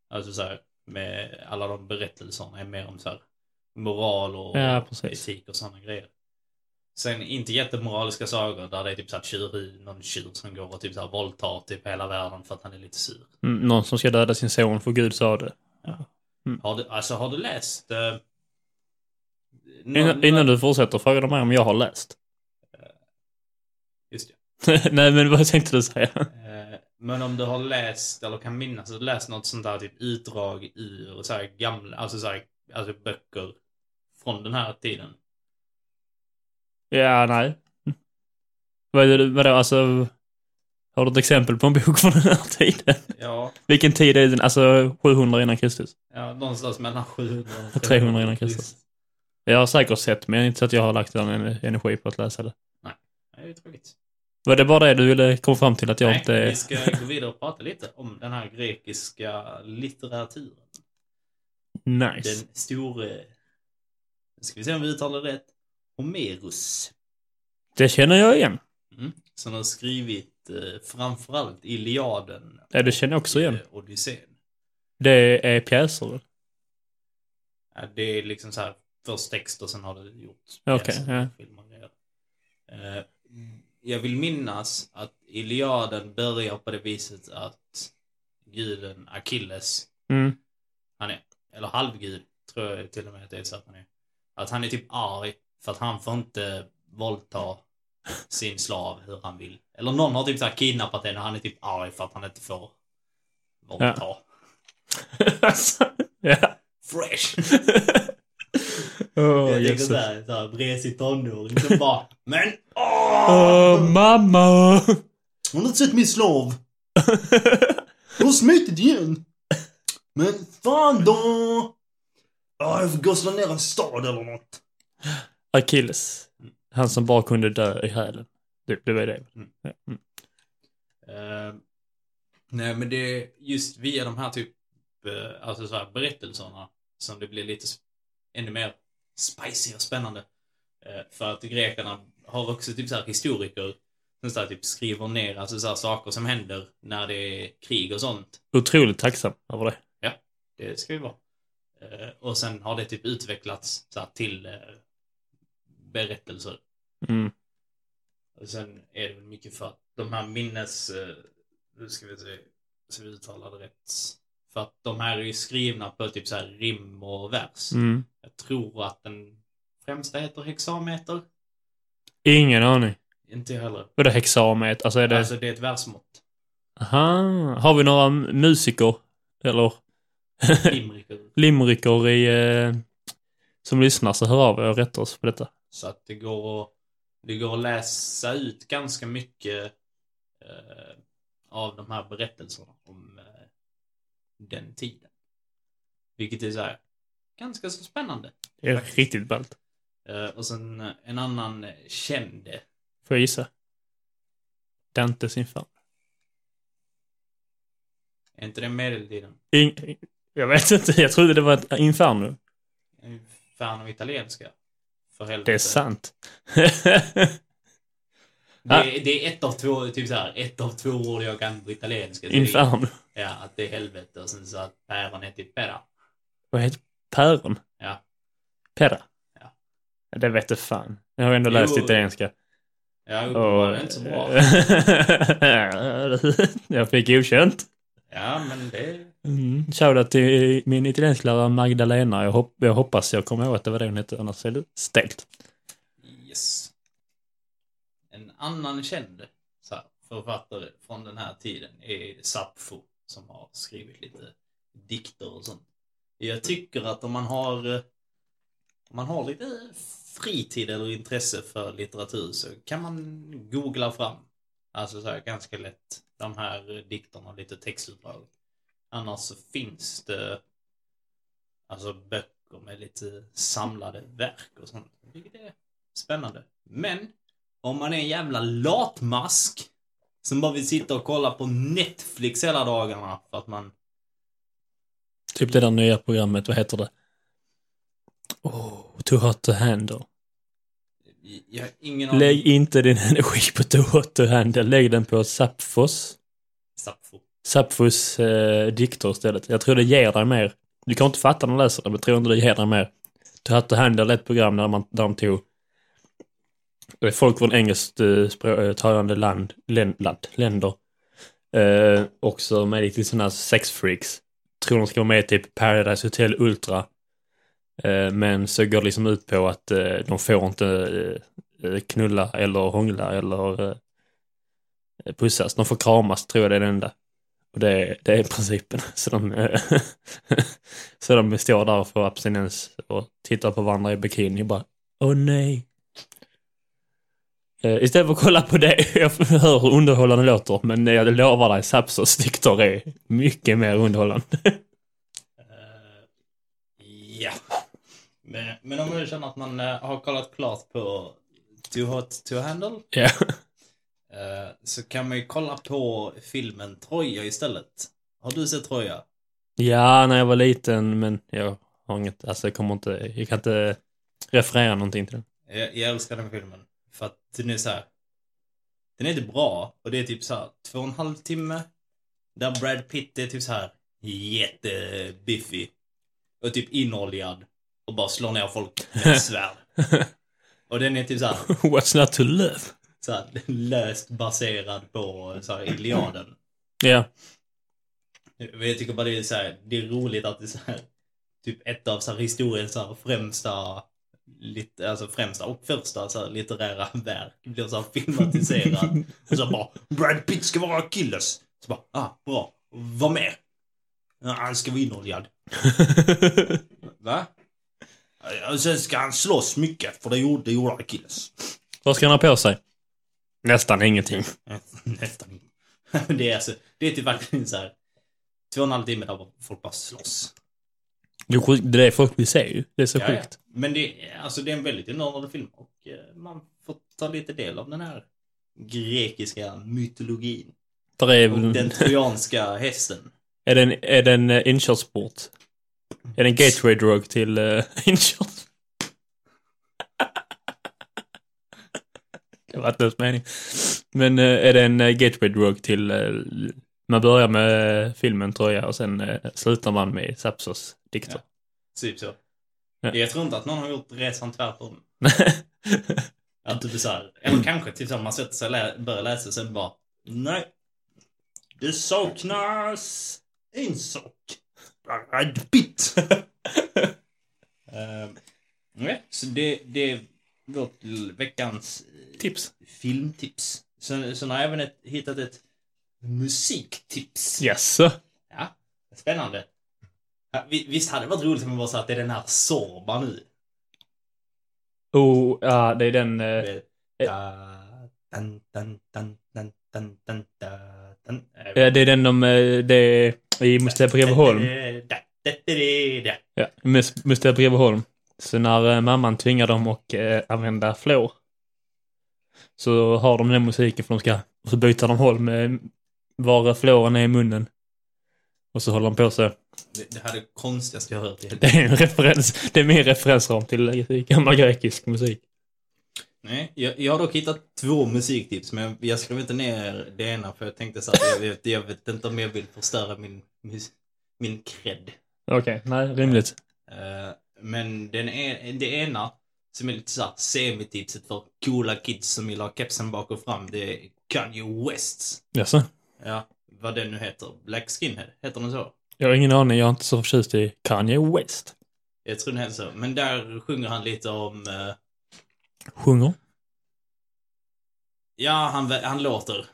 alltså så här, med alla de berättelserna är mer om så här, moral och Ja, etik och sådana grejer. Sen inte jättemoraliska sagor där det är typ så här tjur, någon tjur som går och typ så här våldtar typ hela världen för att han är lite sur. Mm, Någon som ska döda sin son för Gud sa det. Har du, alltså har du läst? Eh, någon- Innan, innan du fortsätter frågar de mig om jag har läst. Nej, men vad tänkte du säga? Eh, men om du har läst, eller kan minnas, att du läst något sånt där typ utdrag ur så här gamla, alltså så här, alltså böcker från den här tiden. Ja, nej. Vad är det, vadå, alltså... Har du ett exempel på en bok från den här tiden? Ja, Vilken tid är den? Alltså 700 innan Kristus? ja någonstans mellan 700 och 300 innan Kristus. Jag har säkert sett, men inte så att jag har lagt den energi på att läsa det. Nej, det är ju tråkigt. Var det bara det du ville komma fram till att jag Nej, inte... vi ska gå vidare och prata lite om den här grekiska litteraturen. Nice. Den store... Nu ska vi se om vi uttalar det rätt. Homerus. Det känner jag igen. Mm. Som har skrivit eh, framförallt Iliaden Ja, det känner jag också igen. och Odysseen. Det är pjäser väl? Ja, det är liksom så här först text och sen har det gjorts Okej, pjäser, ja. filmer och grejer. Jag vill minnas att Iliaden börjar på det viset att guden Achilles, Mm. han är, eller halvgud, tror jag till och med att det är så att han är. Att han är typ arg för att han får inte våldta sin slav hur han vill. Eller någon har typ så här kidnappat henne och han är typ arg för att han inte får våldta. Ja. Fresh! Åh, jag tänker såhär, såhär vresig tonåring som bara Men åh! Åh, mamma! Har du inte sett min slav? Hon har smitit igen! Men fan då! Ja, jag får gå ner en stad eller något. Achilles. Han som bara kunde dö i hälen. Det, det var det. Mm. Ja. Mm. Eh, nej, men det är just via de här typ, eh, alltså så här berättelserna som det blir lite ännu mer spicy och spännande. Eh, för att grekerna har också typ så här historiker som så här typ skriver ner alltså så saker som händer när det är krig och sånt. Otroligt tacksam över det. Det ska vi vara. Eh, och sen har det typ utvecklats så till eh, berättelser. Mm. Och sen är det väl mycket för att de här minnes... Nu ska vi se så vi uttalar det rätt. För att de här är ju skrivna på typ så här rim och vers. Mm. Jag tror att den främsta heter hexameter. Ingen aning. Inte jag heller. Vad är det hexamet? Alltså är det... Alltså det är ett versmått. Aha. Har vi några musiker? Eller Limericker. limericker i... Eh, som lyssnar så hör av er och rättar oss på detta. Så att det går att, det går att läsa ut ganska mycket eh, av de här berättelserna om eh, den tiden. Vilket är så här ganska så spännande. Det är Faktiskt. riktigt ballt. Eh, och sen eh, en annan känd. Får jag gissa? Dantes Inferno. Är inte det medeltiden? In, jag vet inte, jag trodde det var ett Inferno. Inferno italienska. För helvete. Det är sant. Det är, det är ett av två, typ så här, ett av två ord jag kan på italienska. Inferno. Ja, att det är helvete och sen så att päron är typ pera. Vad heter päron? Ja. Pera? Ja. Det vet jag fan. Jag har ändå Jo. läst italienska. Ja, uppenbarligen inte så bra. jag fick godkänt. Ja, men det... Mm. Shoutout till min italiensklärare Magdalena. Jag, hopp, jag hoppas jag kommer ihåg att det var det hon hette, annars är det stelt. Yes. En annan känd. Författare från den här tiden är Sappho som har skrivit lite dikter och sånt. Jag tycker att om man har eh, om man har lite fritid eller intresse för litteratur så kan man googla fram, alltså så här ganska lätt, de här dikterna och lite textutdrag. Annars så finns det alltså böcker med lite samlade verk och sånt, vilket är spännande. Men om man är en jävla latmask som bara vill sitta och kolla på Netflix hela dagarna för att man Typ det där nya programmet, vad heter det? Oh, too hot to handle. jag har ingen aning. Lägg inte din energi på too hot to handle. Lägg den på Sapfos. Sappho. Sapfos eh, dikter istället. Jag tror det ger dig mer. Du kan inte fatta när du läser det, men jag tror inte det ger dig mer. Too hot to handle är ett program där, man, där de tog folk från engelskt eh, språk- eh, talande land, län, land, länder. Eh, också med lite sådana sexfreaks. Tror de ska vara med i typ Paradise Hotel Ultra. Eh, men så går det liksom ut på att eh, de får inte eh, eh knulla eller hångla eller eh, pussas. De får kramas, tror jag det är det enda. Och det, är- det är principen. Så de, så de står där och får abstinens och tittar på varandra i bikini och bara Åh nej. Eh, Istället för att kolla på det, jag hör hur underhållande låter, men jag lovar dig, Sapsos dikter är mycket mer underhållande. Eh, ja. Men, men om man känner att man eh, har kollat klart på Too Hot To Handle ja. eh, så kan man ju kolla på filmen Troja istället. Har du sett Troja? ja, när jag var liten, men jag har inget, alltså jag kommer inte, jag kan inte referera någonting till den. Jag, jag älskar den filmen. För att den är så här. Den är inte bra och det är typ så här två och en halv timme. Där Brad Pitt är typ så här jättebiffig. Och typ inoljad. Och bara slår ner folk med svärd. Och den är typ så här, What's not to love? så här löst baserad på så här Iliaden. Ja, Men jag tycker bara det är så här, det är roligt att det är så här, typ ett av så här historiens så här främsta, lit, alltså främsta och första så här litterära verk blir så här filmatiserad. och så bara, Brad Pitt ska vara Achilles. Så bara, ah, bra. Vad mer? Ja, han ska vara inoljad. Va? Och sen ska han slåss mycket, för det gjorde, det gjorde Achilles. Vad ska han ha på sig? Nästan ingenting. Nästan. det är alltså, det är typ verkligen så här, två och en halv timme där folk bara slåss. Det är sjukt- det är folk vill se ju. Det är så Ja, ja. sjukt. Men det, är- alltså, det är en väldigt underhållande film och eh, man får ta lite del av den här grekiska mytologin. Är, Och den trojanska hästen. är det en, är det en uh, inkörsport? Är det en gateway drug till uh, inkörs? det var inte ens mening. Men eh, är det en uh, gateway drug till... eh, man börjar med eh, filmen tror jag och sen eh, slutar man med Sapsos dikter. Typ så. Ja. Jag tror inte att någon har gjort resan tvärtom. Att typ så här, eller kanske typ så man sätter sig och lä- börjar läsa och sen bara Nej. Det saknas en sak. Brad Pitt. Ehm, Nej, så det, det är vårt veckans eh, Tips. filmtips. Sen, sen har jag även ett, hittat ett musiktips. Jaså? Ja, spännande. Ja, vi- Visst hade det varit roligt om vi bara sa att det är den här Zorba nu? Oh, ja, det är den... dun, dun, dun, ja, det är den de... eh, det är i da, da. Ja, mus- Mustiga på Greveholm. Så när eh, mamman tvingar dem att eh, använda fluor så har de den musiken för de ska, och så byter de håll med var fluoren är i munnen. Och så håller de på så. Det, det här är det konstigaste jag har hört i hela Det är en referens, det är min referensram till gammal grekisk musik. Nej, jag, jag har dock hittat två musiktips, men jag skrev inte ner det ena för jag tänkte så att jag vet, jag vet inte om jag vill förstöra min, min cred. Okej, nej, rimligt. Eh, men den är, det ena, som är lite såhär semitipset för coola kids som vill ha kepsen bak och fram, det är Kanye Wests. Jaså? Ja, vad den nu heter. Black Skinhead, heter den så? Jag har ingen aning, jag är inte så förtjust i Kanye West. Jag tror den heter så. Men där sjunger han lite om... eh, Sjunger? ja, han, han låter.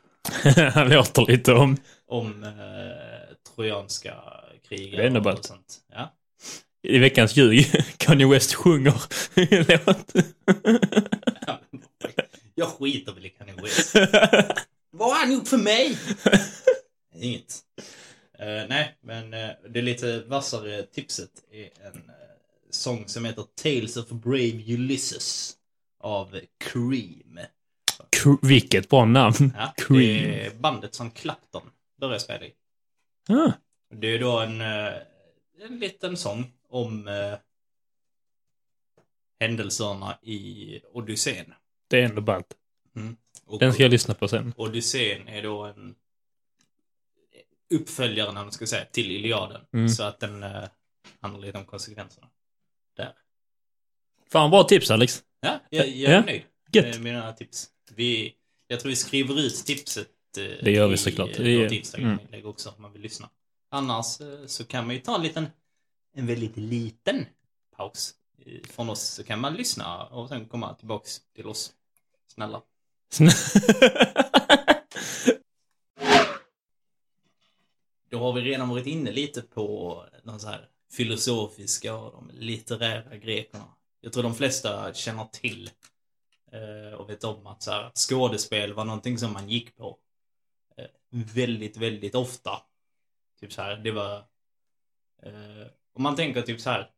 Han låter lite om... om eh, trojanska kriget Det är ändå ballt. sånt. Ja. I veckans ljug, Kanye West sjunger en låt. Jag skiter väl i Kanye West. Vad har han gjort för mig? Inget. Eh, nej, men eh, det lite vassare tipset är en eh, sång som heter Tales of Brave Ulysses av Cream. K- Vilket bra namn. Ja, Cream. Det är bandet som Clapton började spela i. Ah, Det är då en, en liten sång om händelserna i Odysseen. det är ändå ballt. Och Den ska jag lyssna på sen. Odysseen är då en uppföljare, om man ska säga, till Iliaden. Mm. Så att den eh, handlar lite om konsekvenserna. Där. Fan, bra tips Alex. Ja, jag, jag är Ja, nöjd gött. med mina tips. Vi, jag tror vi skriver ut tipset eh, Det gör vi i, såklart. eh, Det är- vårt Instagram-inlägg mm. också om man vill lyssna. Annars eh, så kan man ju ta en liten, en väldigt liten paus eh, från oss. Så kan man lyssna och sen komma tillbaks till oss. Snälla. Då har vi redan varit inne lite på de så här filosofiska och de litterära grekerna. Jag tror de flesta känner till eh, och vet om att, så här, skådespel var någonting som man gick på eh, väldigt, väldigt ofta. Typ så här, det var... Eh, om man tänker typ så här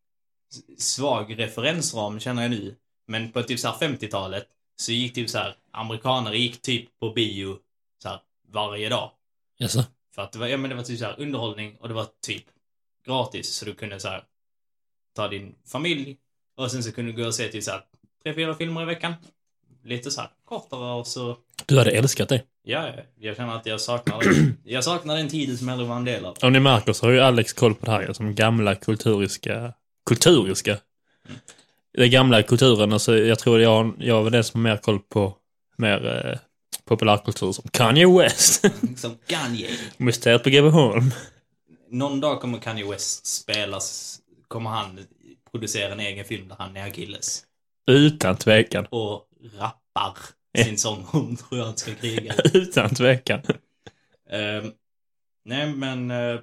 svag referensram känner jag nu. Men på typ så här 50-talet så gick typ så här amerikaner gick typ på bio så här varje dag. Jaså? För att det var, ja, men det var typ så här underhållning och det var typ gratis. Så du kunde så här ta din familj och sen så kunde du gå och se typ så här tre, fyra filmer i veckan. Lite så här kortare och så... Du hade älskat det. Ja, jag känner att jag saknar, jag saknar den tiden som jag var en del av. Om ni märker så har ju Alex koll på det här, som gamla kulturiska... Kulturiska? Den gamla kulturen, alltså jag tror jag, jag var den som har mer koll på mer eh, populärkultur som Kanye West. Som Kanye. Mysteriet på Greveholm. Någon dag kommer Kanye West spelas, kommer han producera en egen film där han är Achilles. Utan tvekan. Och rappar sin sång om trojanska kriget. Utan tvekan. Ehm, nej, men eh,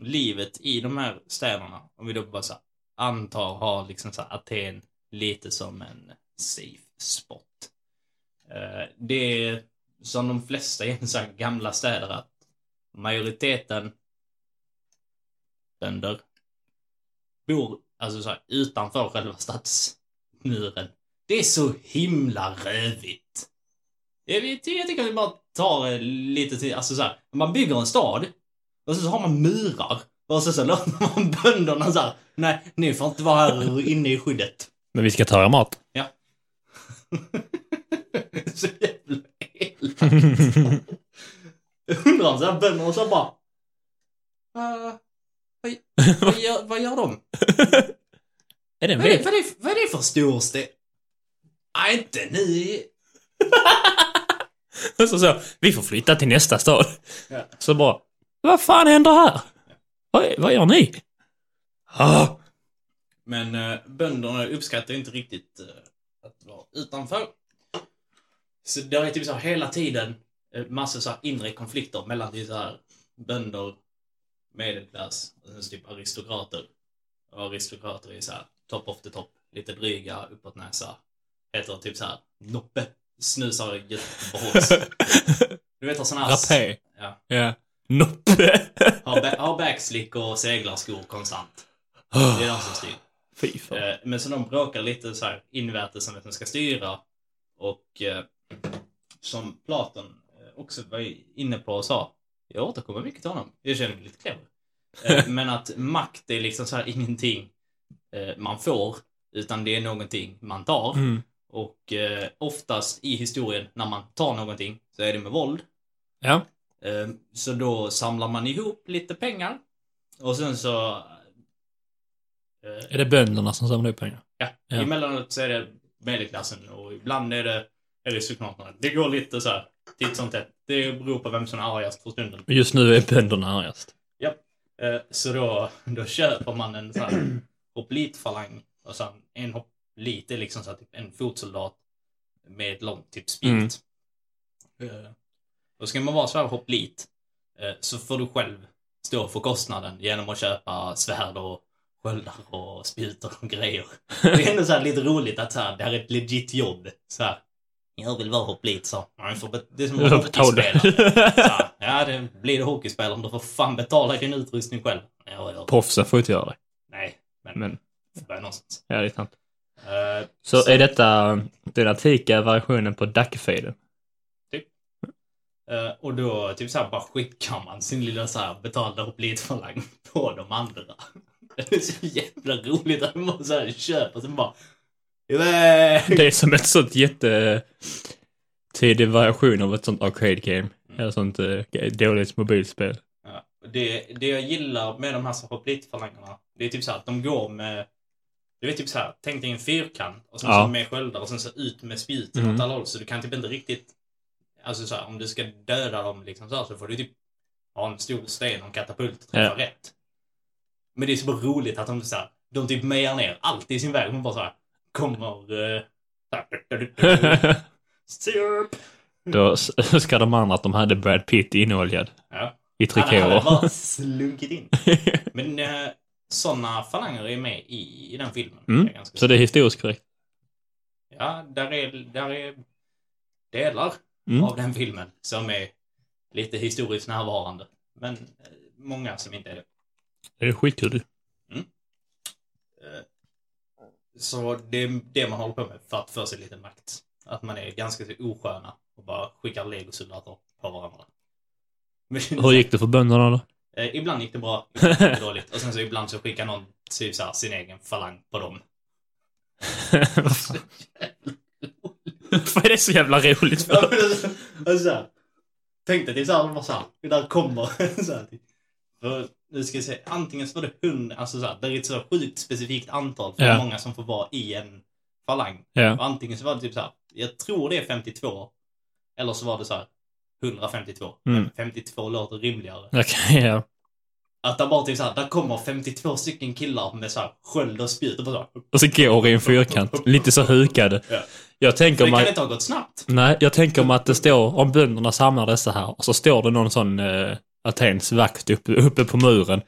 livet i de här städerna, om vi då bara så antar har liksom så Aten lite som en safe spot. Eh, det är som de flesta i här gamla städer att majoriteten bönder bor alltså så här, utanför själva stadsmuren. Det är så himla rövigt. Jag, jag, jag tycker att vi bara tar eh, lite tid, alltså så här, man bygger en stad och så, så har man murar och så, så låter man bönderna så här, nej, ni får inte vara här inne i skyddet. Men vi ska ta er mat. Så jävla elakt. Undrar om så här bönderna så bara, "Eh, vad, vad, gör, vad gör de? är det en Vad är, vad, är, vad är det för storstad? Nej, inte ni. så, så, vi får flytta till nästa stad. Ja. Så bara, vad fan händer här? Vad, vad gör ni? Ah, Men eh, bönderna uppskattar inte riktigt eh, att vara utanför. Så det är typ så här hela tiden eh, massor så här inre konflikter mellan typ så här bönder, medelklass och sen så typ aristokrater. Och aristokrater är så här top of the top, lite dryga, uppåt näsa. Heter typ så här Noppe. Snusar Göteborgs. Du vet har här... Rapé. Ja. Ja. Noppe. Har, ba- har backslick och seglarskor konstant. Det är de som styr. Fy fan. Eh, Men så de bråkar lite så här invärtes om vem som ska styra. Och eh, som Platon eh, också var inne på och sa, jag återkommer mycket till honom, jag känner mig lite clever. Eh, men att makt är liksom så här ingenting eh, man får, utan det är någonting man tar. Mm. Och eh, oftast i historien, när man tar någonting, så är det med våld. Ja. Eh, Så då samlar man ihop lite pengar. Och sen så... Är det bönderna som samlar upp pengar? Ja, Ja. emellanåt så är det medelklassen och ibland är det aristokraterna. Det går lite så här titt som tätt. Det beror på vem som är argast för stunden. Just nu är bönderna argast. Eh, Så då, då köper man en sån här hoplitfalang och sen en hoplit är liksom så här, typ en fotsoldat med ett långt typ spjut. Mm. Eh, Och ska man vara så här hopplit eh, så får du själv stå för kostnaden genom att köpa svärd och sköldar och spjutor och grejer. Det är ändå så lite roligt att så här, det här är ett legit jobb. Så här, jag vill vara hopplit så. Får bet- det är som betalar. hockeyspelare. Så ja, det blir det hockeyspelare, men du får fan betala din utrustning själv. Ja, ja. Proffsen får inte göra det. Nej, men, Men, det börjar någonstans. ja det är sant. Eh, Så är detta den antika versionen på Dackefejden? Eh, och då typ så här bara skickar man sin lilla så här betalda hoplitfalang på de andra. Det är så jävla roligt att man så här köper och sen bara iväg. Det är som ett sånt jätte tidig version av ett sånt arcade game. Eller sånt eh, dåligt mobilspel. Ja, det, det jag gillar med de här så hoplitfalangerna, det är typ så här att de går med du vet typ så här, tänk dig en fyrkant och sen Ja. så med sköldar och sen så ut med spjuten Mm. åt alla håll. Så du kan typ inte riktigt, alltså så här, om du ska döda dem liksom så här, så får du typ ha en stor sten och en katapult och träffa Ja. rätt. Men det är så bara roligt att de så här, de typ mejar ner allt i sin väg. Man bara så här, kommer... Syrup! Då ska de andra att de hade Brad Pitt inoljad Ja. i Han hade trikåer. bara slunkit in. Men eh, sådana falanger är med i, i den filmen. Mm, Så det är historiskt korrekt. Ja, där är, där är delar Mm. av den filmen som är lite historiskt närvarande. Men eh, många som inte är det. Det är skitkul du. Eh, Så det är det man håller på med för att få sig lite makt. Att man är ganska så osköna och bara skickar legosoldater på varandra. Men, Hur gick det för bönderna då? Eh, ibland gick det bra, ibland gick det dåligt. Och sen så ibland så skickar någon typ så här, sin egen falang på dem. Vad är det så jävla roligt för? alltså, det är så här, de bara så här, det där kommer så här, typ. För, nu ska jag se, antingen så var det hund, alltså så här, det är ett så sjukt specifikt antal för Ja. många som får vara i en falang. Ja. Och antingen så var det typ så här, jag tror det är 52. Eller så var det så här 152. Mm. Men 52 låter rimligare. Okej, ja. Att det bara typ så här, där kommer 52 stycken killar med så här sköld och spjut och bara så här, Och så går i en fyrkant. Lite så hukade. Ja. Jag tänker Det mig... kan inte ha gått snabbt. Nej, jag tänker mig att det står, om bönderna samlar dessa här, och så står det någon sån eh, Atens vakt uppe, uppe på muren.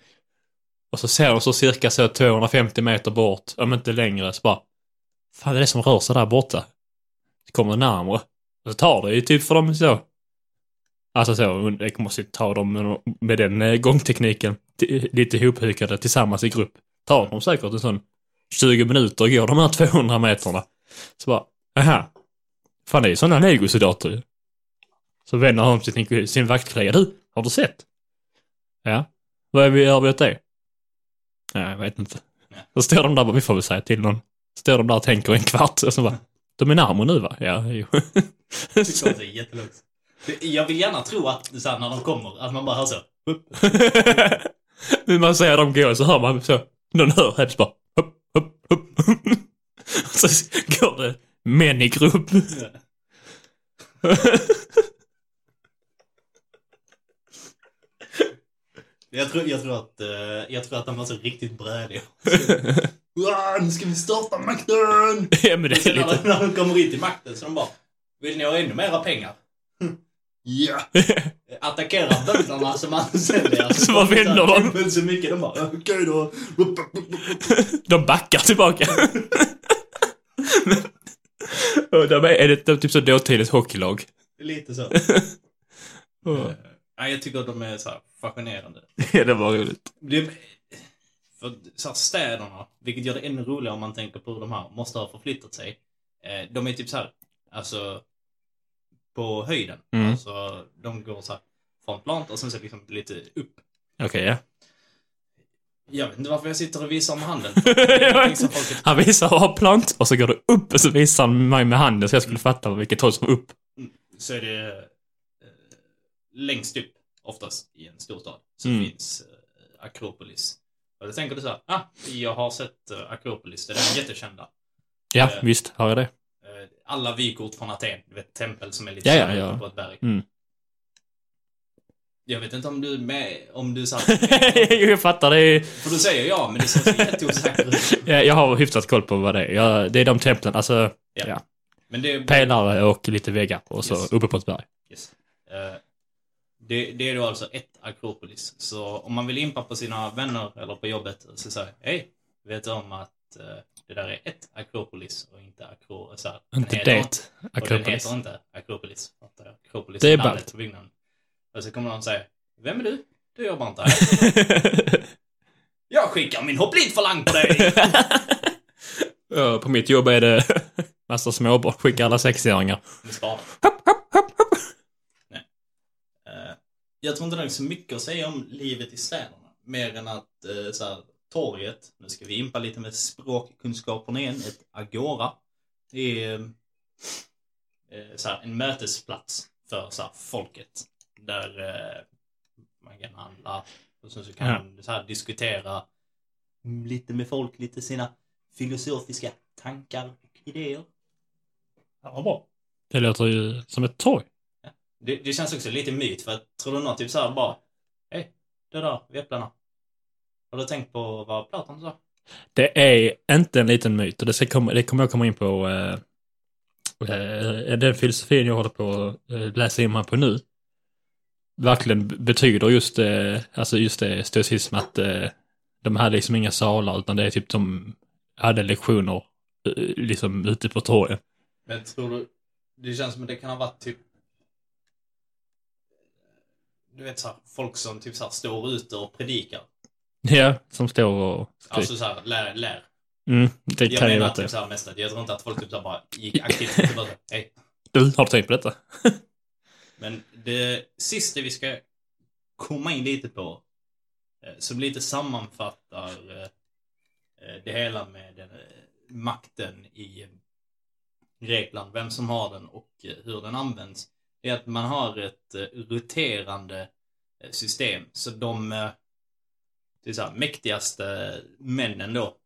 Och så ser de så cirka så 250 meter bort, om inte längre, så bara Fan, det är det som rör sig där borta. Det kommer närmare. Och så tar det ju typ för dem så. Alltså så, jag måste ju ta dem med, med den eh, gångtekniken. Lite ihophukade tillsammans i grupp. Tar de säkert en sån 20 minuter och går de här 200 meterna. Så bara, aha. Fan det är ju sådana legosoldater ju. Så vänder han sig till sin vaktkollega. Du, har du sett? Ja. Vad är vi, gör vi åt det? Nej, jag vet inte. Då står de där, vi får väl säga till någon. Står de där och tänker en kvart och så bara, de är närmare nu va? Ja, jo. Det kommer bli jättelugnt. Jag vill gärna tro att så här, när de kommer, att man bara hör så. Men man ser dem gå så hör man så, någon hör hemskt bara, upp, upp, upp. Så går det män i grupp. Jag tror, jag tror att, eh, jag tror att de var så riktigt brädiga. Uah, nu ska vi starta makten! ja men det är Sen när, lite... de, när de kommer in till makten så de bara, vill ni ha ännu mera pengar? Ja! Attackera bönderna som anställda er. Så vad vänder de? Så mycket, de bara, okej då. De backar tillbaka. Och de är, är det typ så dåtidens hockeylag? Lite så. Ja. Nej, jag tycker att de är så här fascinerande. Ja, det var roligt. Det, för så här, städerna, vilket gör det ännu roligare om man tänker på hur de här måste ha förflyttat sig. Eh, de är typ så här, alltså på höjden. Mm. Alltså de går så här frontplant och sen så liksom lite upp. Okej, ja. Jag vet inte varför jag sitter och visar med handen. Han visar har plant och så går det upp och så visar han mig med handen så jag skulle fatta vilket håll som är upp. så är det längst upp, oftast i en storstad, så Mm. finns eh, Akropolis. Och då tänker du så här, ah, jag har sett eh, Akropolis, det är den jättekända. Ja, Eh. visst har jag det. Eh, alla vykort från Aten, du vet tempel som är lite Ja, ja, ja. på ett berg. Mm. Jag vet inte om du är med, om du satt jag fattar, det är... För du säger ja, men det känns jätteosäkert. Ja, jag har hyfsat koll på vad det är. Jag, det är de templen, alltså Ja. ja. Men det är... pelare och lite väggar och så Yes. uppe på ett berg. Yes. Eh, Det, det är då alltså ett Akropolis. Så om man vill impa på sina vänner eller på jobbet så säger hej, vet du om att eh, det där är ett Akropolis och inte Akro... Så här, Inte det. Och den Akropolis. heter inte Akropolis. Jag? Akropolis Det är ballt. på byggnaden. Och så kommer någon säga, vem är du? Du jobbar inte här. jag skickar min hopplitfalang på dig! Ja, på mitt jobb är det massa småbarn. Skickar alla sexåringar. med spadar. Nej. Eh, jag tror inte det är så mycket att säga om livet i städerna. Mer än att eh, så här, torget, nu ska vi impa lite med språkkunskaperna igen, ett agora. Det är eh, så här, en mötesplats för så här, folket. Där eh, man kan handla och sen så kan man så här, diskutera mm, lite med folk, lite sina filosofiska tankar och idéer. Ja, vad bra. Det låter ju som ett torg. Det, det känns också lite myt för att tror du någon typ såhär bara Hej, det där Äpplena. Har du tänkt på vad Platon sa? Det är inte en liten myt och det, ska komma, det kommer jag komma in på. Eh, eh, den filosofin jag håller på att eh, läsa in mig på nu. Verkligen betyder just, eh, alltså just det, stoicism att eh, de hade liksom inga salar utan det är typ de hade lektioner eh, liksom ute på torget. Men tror du, det känns som att det kan ha varit typ Du vet såhär, folk som typ såhär står ute och predikar. Ja, som står och skriker. Alltså såhär, lär, lär. mm, det Jag kan menar vara typ det. såhär mest jag tror inte att folk typ såhär bara gick aktivt och bara hej. Du, har du tänkt på detta? Men det sista vi ska komma in lite på, eh, som lite sammanfattar eh, eh, det hela med den, makten i Grekland, vem som har den och hur den används, är att man har ett eh, roterande eh, system. Så de eh, det är så här, mäktigaste männen då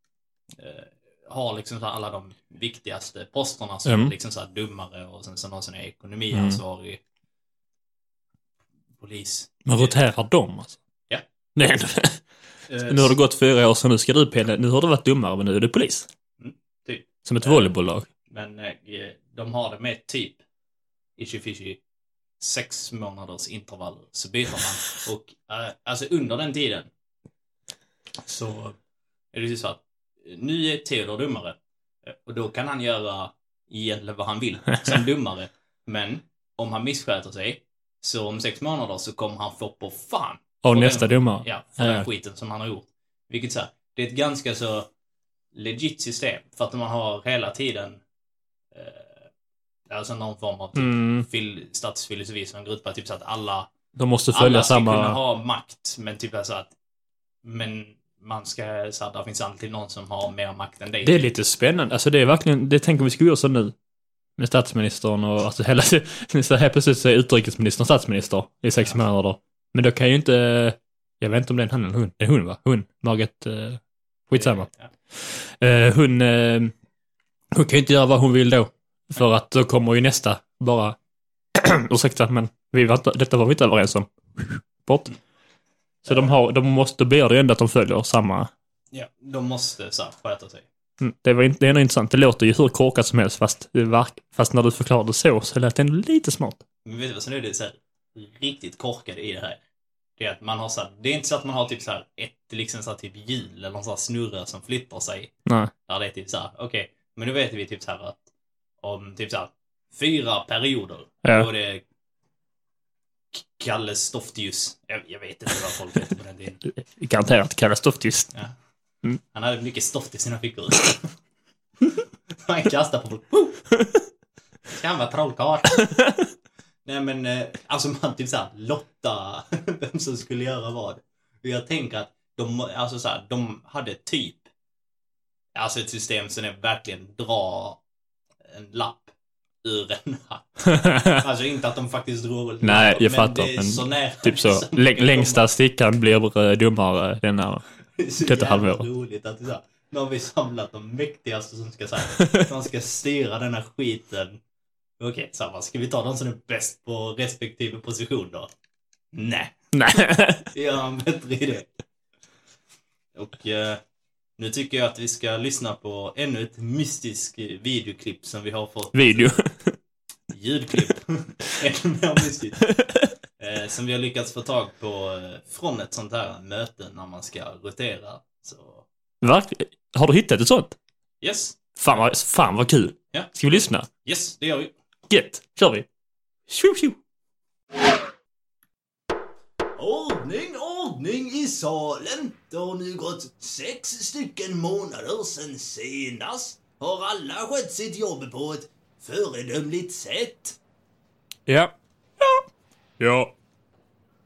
har liksom så här alla de viktigaste posterna som Mm. liksom så här dummare och sen så någon som är ekonomiansvarig. Polis. Men roterar de alltså? Ja. Nej, nu har det gått fyra år så nu ska du Pelle, nu har du varit dummare men nu är du polis. typ. Som ett volleybolllag. Men de har det med typ ishy fishy sex månaders intervaller så byter man. Och eh, alltså under den tiden så är det ju så att eh, nu är Theodor dummare. Eh, Och då kan han göra egentligen vad han vill som dummare. Men om han missköter sig så om sex månader så kommer han få på fan. Av nästa den, domare. Ja, för Ja. den skiten som han har gjort. Vilket så här, det är ett ganska så legit system. För att man har hela tiden eh, alltså någon form av typ Mm. fil, statsfilosofi som att typ så att alla, De måste följa alla ska samma... kunna ha makt. Men typ så att men man ska, så att det finns alltid någon som har mer makt än dig. Det är lite spännande. Alltså det är verkligen, det tänker vi skulle göra så nu. Med statsministern och alltså hela, så helt plötsligt så är utrikesministern statsminister i sex Ja. månader. Men då kan ju inte, jag vet inte om det är en han eller hon, det är hon va? Hon, Margaret, eh, skitsamma. Ja. Eh, hon, eh, hon kan ju inte göra vad hon vill då. För att då kommer ju nästa bara, ursäkta men vi var inte, detta var vi inte överens om. Bort. Så de har, de måste, då blir det ju ändå att de följer samma ja, de måste så här, sköta sig. Mm, Det, var, in- det är ändå intressant. Det låter ju hur korkat som helst fast, fast när du förklarade så så lät det ändå lite smart. Men vet du vad som är det så här, riktigt korkade i det här? Det är att man har så här, det är inte så att man har typ så här ett liksom så här, typ hjul eller någon sån här snurra som flyttar sig. Nej. Där det är typ så här, okej, men nu vet vi typ så här att om typ så här fyra perioder, Ja. då är det Kalle Stoftius. Jag, jag vet inte vad folk heter på den tiden. Garanterat kallas doftis. Ja. Mm. Han hade mycket stoft i sina fickor. Han kastade på folk. Kan vara trollkarl. Nej men, eh, alltså man typ såhär lotta vem som skulle göra vad. Och jag tänker att de, alltså såhär, de hade typ, alltså ett system som är verkligen dra en lapp ur en hatt. Alltså inte att de faktiskt drog Nej, jag men fattar, det är men så nära typ så. som det längsta stickan blir eh, dummare denna. Det är så Detta jävla halvår. roligt att så nu har vi samlat de mäktigaste som ska säga, de ska styra denna skiten. Okej, samma. Ska vi ta de som är bäst på respektive position då? Nej, Nej. jag har en bättre idé. Och eh, nu tycker jag att vi ska lyssna på ännu ett mystiskt videoklipp som vi har fått. Video. Ljudklipp. ännu mer mystiskt. Eh, som vi har lyckats få tag på eh, från ett sånt här möte när man ska rotera. Så, Verkligen. Har du hittat ett sånt? yes. Fan vad, fan vad kul. Ja. Ska vi lyssna? Yes, det gör vi. Gött. Kör vi. Tjo, tjo. Ordning, ordning i salen. Det har nu gått sex stycken månader sedan senast. Har alla skött sitt jobb på ett föredömligt sätt? Ja. Ja. Ja.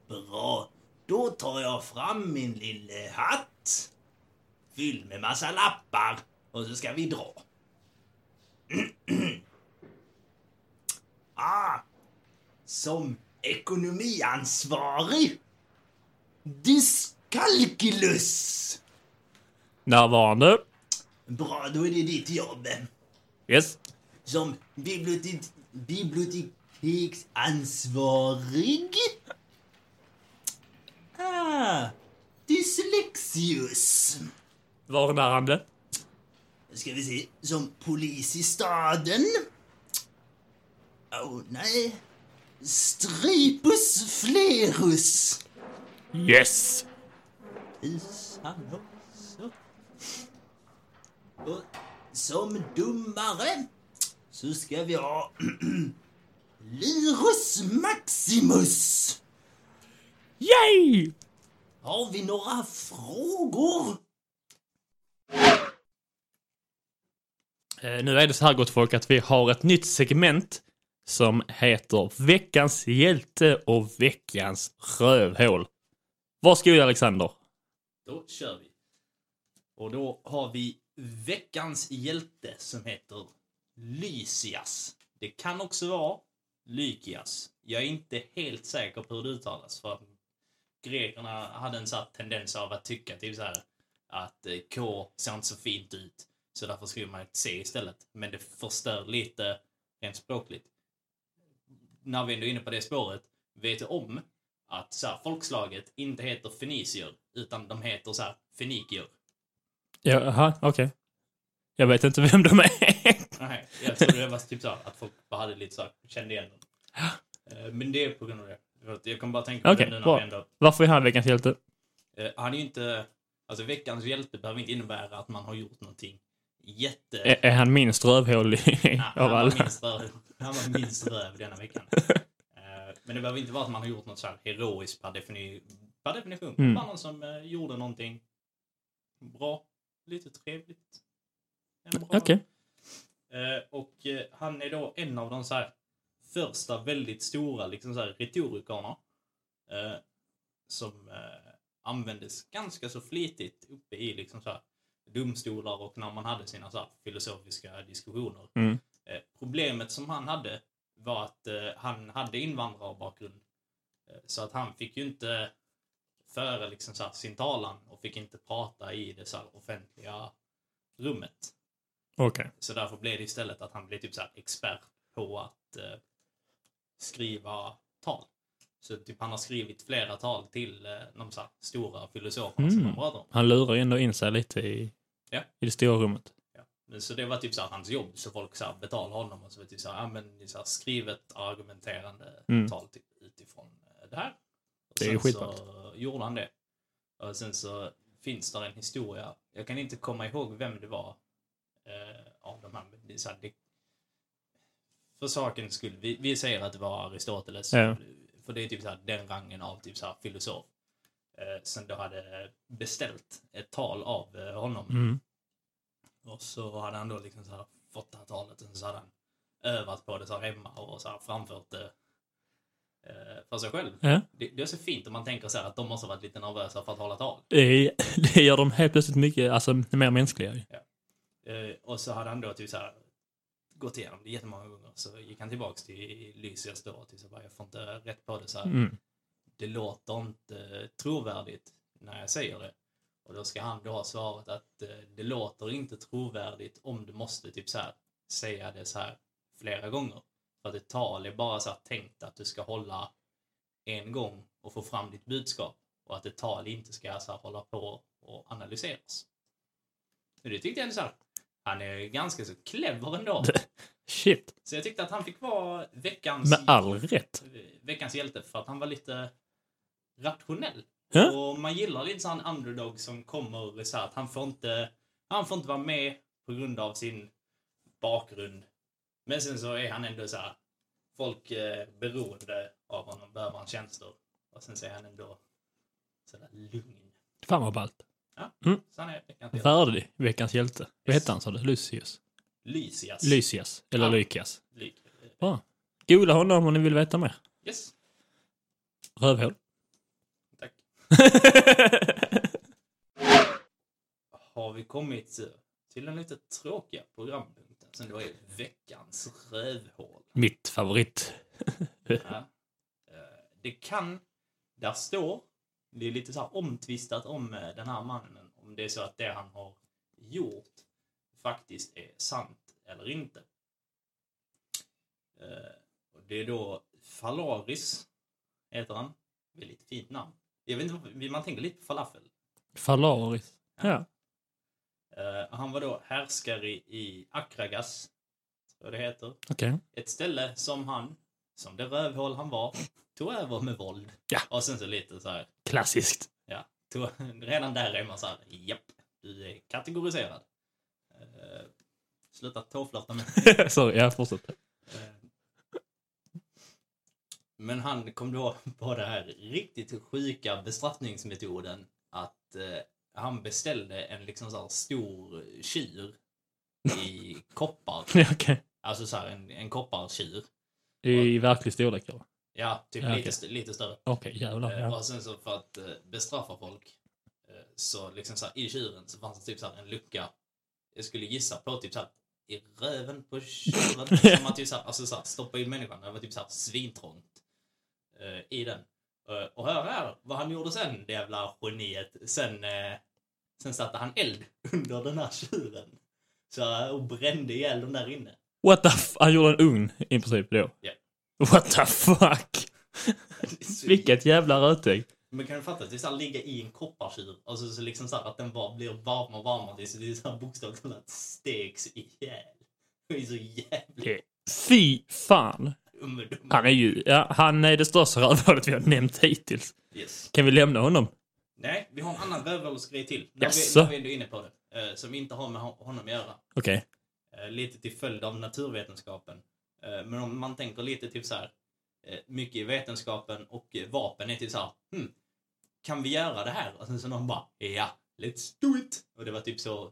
Bra. Då tar jag fram min lille hatt. Fylld med massa lappar. Och så ska vi dra. ah! Som ekonomiansvarig. Dyskalkylus. Närvarande. Bra, då är det ditt jobb. Yes. Som bibliotek biblioteksansvarig. Ah, Dyslexius. Varnärande. Ska vi se. Som polis i staden. Åh oh, nej. Stripus flerus. Yes. Tusan också. Och som domare så ska vi ha Lyrus Maximus. Yay! Har vi några frågor? Eh, Nu är det så här gott folk att vi har ett nytt segment som heter Veckans hjälte och veckans rövhål. Varsågod Alexander. Då kör vi. Och då har vi veckans hjälte som heter Lysias. Det kan också vara Lykias. Jag är inte helt säker på hur det uttalas för grekerna hade en sån tendens av att tycka typ så här att eh, K ser inte så fint ut så därför skriver man ett C istället. Men det förstör lite rent språkligt. När vi ändå är inne på det spåret, vet du om att så här, folkslaget inte heter fenicier utan de heter så här fenikier? Jaha, okej. Jag vet inte vem de är. Nej, jag trodde det var typ så här, att folk bara hade lite så här, kände igen dem. Eh, Men det är på grund av det. Jag kommer bara tänka på Okej, det nu när bra. vi ändå... Varför är han veckans hjälte? Eh, Han är ju inte... Alltså veckans hjälte behöver inte innebära att man har gjort någonting jätte... Är, är han minst rövhål i- Ja, han, av alla? han var minst röv denna veckan. Men det behöver inte vara att man har gjort något så här heroiskt per, defini per definition. Mm. Bara någon som eh, gjorde någonting bra, lite trevligt. Okej. Eh, Och eh, han är då en av de så här första väldigt stora liksom så här retorikerna. eh, Som eh, användes ganska så flitigt uppe i liksom så här domstolar och när man hade sina så filosofiska diskussioner. Mm. Eh, Problemet som han hade var att eh, han hade invandrarbakgrund. Eh, Så att han fick ju inte föra liksom så här sin talan och fick inte prata i det så här offentliga rummet. Okej. Så därför blev det istället att han blev typ så här expert på att eh, skriva tal. Så typ han har skrivit flera tal till eh, de så stora filosoferna som Mm. de pratar om. Han lurar ändå in sig lite i, Ja. i det stora rummet. Men Så det var typ så här hans jobb, så folk så här betalade honom och så var det typ så här, ja men så här skrivet argumenterande Mm. tal typ, utifrån eh, det här. Och Det är skitballt. så gjorde han det. Och sen så finns där en historia, jag kan inte komma ihåg vem det var eh, av de här, det så här, det, för sakens skull, vi, vi säger att det var Aristoteles, Ja. för det är typ så här, den rangen av typ så här filosof. Eh, som då hade beställt ett tal av eh, honom. Mm. Och så hade han då liksom så här fått det här talet och så hade han övat på det så här hemma och så här framfört det eh, för sig själv. Ja. Det, det är så fint om man tänker så här att de måste ha varit lite nervösa för att hålla tal. Det, det gör dem helt plötsligt mycket alltså, mer mänskliga. ju. Eh, och så hade han då typ så här gått igenom det jättemånga gånger. Så gick han tillbaks till Lysias då och typ så bara, jag får inte rätt på det så här. Mm. Det låter inte trovärdigt när jag säger det. Och då ska han då ha svaret att eh, det låter inte trovärdigt om du måste typ så här säga det så här flera gånger. För att ett tal är bara så här tänkt att du ska hålla en gång och få fram ditt budskap. Och att ett tal inte ska så här hålla på och analyseras. Och det tyckte jag ändå så här, han är ganska så clever ändå. Shit. Så jag tyckte att han fick vara veckans, Med all rätt. veckans hjälte för att han var lite rationell. Ja. Och man gillar lite sån underdog som kommer så att han får inte, han får inte vara med på grund av sin bakgrund. Men sen så är han ändå så här, folk är beroende av honom, behöver hans tjänster. Och sen så är han ändå sådär lugn. Fan vad ballt. Så han är veckans hjälte. Värdig veckans hjälte. Vad hette han sa du? Lucius? Lysias. Lysias. Eller Ja. Lykias. Ly- Bra. Googla honom om ni vill veta mer. Yes, Rövhål. har vi kommit till den lite tråkiga programpunkten som då är veckans rövhål. Mitt favorit. Ja. Eh, Det kan, där står, det är lite så här omtvistat om eh, den här mannen, om det är så att det han har gjort faktiskt är sant eller inte. Eh, Det är då Falaris, heter han. Väldigt fint namn. Jag vet inte, man tänker lite på falafel. Falaris. Ja. Eh, Han var då härskare i Akragas, tror det heter. Okej. Ett ställe som han, som det rövhål han var, tog över med våld. Ja. Och sen så lite så här, Klassiskt. ja, tog, redan där är man så här, japp, du är kategoriserad. Uh, sluta tåflörta med Sorry, jag fortsätter. Eh, Men han kom då på den här riktigt sjuka bestraffningsmetoden att eh, han beställde en liksom så här stor tjur i koppar. Okej. Alltså så här en, en koppartjur. I verklig storlek eller? Ja, typ Ja, lite, lite större. Okej, jävlar. Eh, Ja. Och sen så för att eh, bestraffa folk eh, så liksom så här, i tjuren så fanns det typ så här en lucka. Jag skulle gissa på typ så här i röven på tjuren. som att typ så här, alltså så här, stoppa in människan. Det var typ så här svintrångt i den. Eh, och hör här vad han gjorde sen, det jävla geniet. Sen, eh, sen satte han eld under den här tjuren. Så, eh, och brände ihjäl den där inne. What the f- Han gjorde en ugn i princip då? Ja. What the fuck? Vilket jävla rötägg. Men kan du fatta att det är så här, ligga i en koppartjur och så, liksom så här, att den bara blir varmare och varmare tills det är så här bokstavligt talat stegs ihjäl. Det är så jävla Det- Fy fan. Dum. Han är ju, ja, han är det största rövhålet vi har nämnt hittills. Yes. Kan vi lämna honom? Nej, vi har en annan rövhålsgrej till. När vi, Jaså? när vi ändå är inne på det. Eh, som inte har med hon- honom att göra. Okej. Eh, lite till följd av naturvetenskapen. Eh, men om man tänker lite typ så här. Eh, mycket i vetenskapen och eh, vapen är typ så här. Hmm, kan vi göra det här? Och sen så någon bara, ja, let's do it. Och det var typ så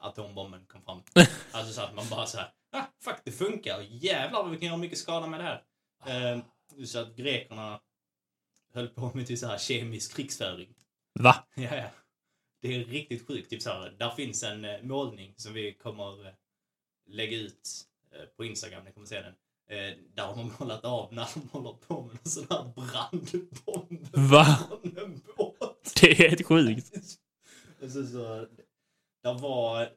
atombomben kom fram. alltså så att man bara så här, ah, fuck det funkar. Jävlar vad vi kan göra mycket skada med det här. Eh, så att grekerna höll på med typ så här kemisk krigsföring. Va? Ja, ja. Det är riktigt sjukt. Typ så här, där finns en eh, målning som vi kommer eh, lägga ut eh, på Instagram. Ni kommer se den. Eh, där har man målat av när de håller på med en sån här brandbomb Va? från en båt. Det är helt sjukt. Så, så, där var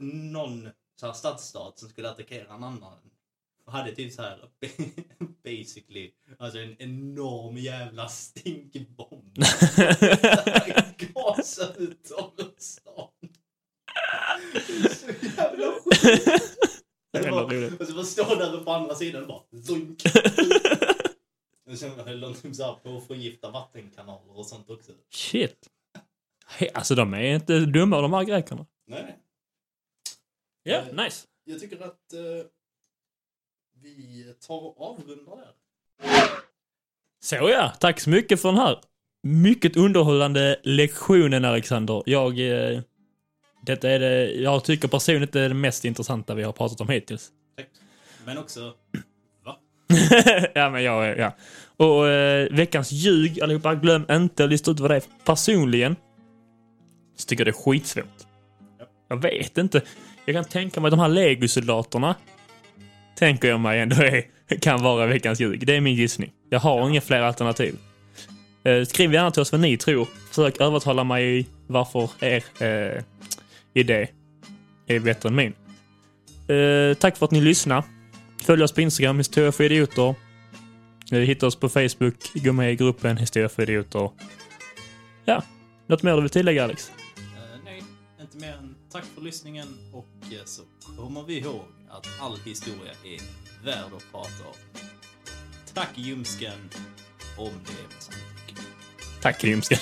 någon så här stadsstat som skulle attackera en annan. Och hade typ så här basically alltså en enorm jävla stinkbomb. Gasar ut över stan. Så jävla sjukt. Och så bara stå där på andra sidan och bara zoink. Och sen höll de typ så här på att förgifta vattenkanaler och sånt också. Shit. Alltså de är inte dumma de här grekerna. Ja, Eh, nice. Jag tycker att eh, vi tar och avrundar där. Så ja, tack så mycket för den här mycket underhållande lektionen Alexander. Jag, eh, detta är det, jag tycker personligen det är det mest intressanta vi har pratat om hittills. Tack. Men också, va? ja, men jag, ja. Och eh, veckans ljug, allihopa, glöm inte att lista ut vad det är personligen. Så tycker jag det är skitsvårt. Ja. Jag vet inte. Jag kan tänka mig att de här legosoldaterna tänker jag mig ändå är, kan vara veckans ljug. Det är min gissning. Jag har inga fler alternativ. Eh, skriv gärna till oss vad ni tror. Försök övertala mig i varför er eh, idé är bättre än min. Eh, tack för att ni lyssnade. Följ oss på Instagram, Historia för idioter. Eh, Hitta oss på Facebook, gå med i gruppen Historia för idioter. Ja, något mer du vill tillägga Alex? Tack för lyssningen och eh, så kommer vi ihåg att all historia är värd att prata om. Tack Ljumsken, om det är med. Tack ljumsken.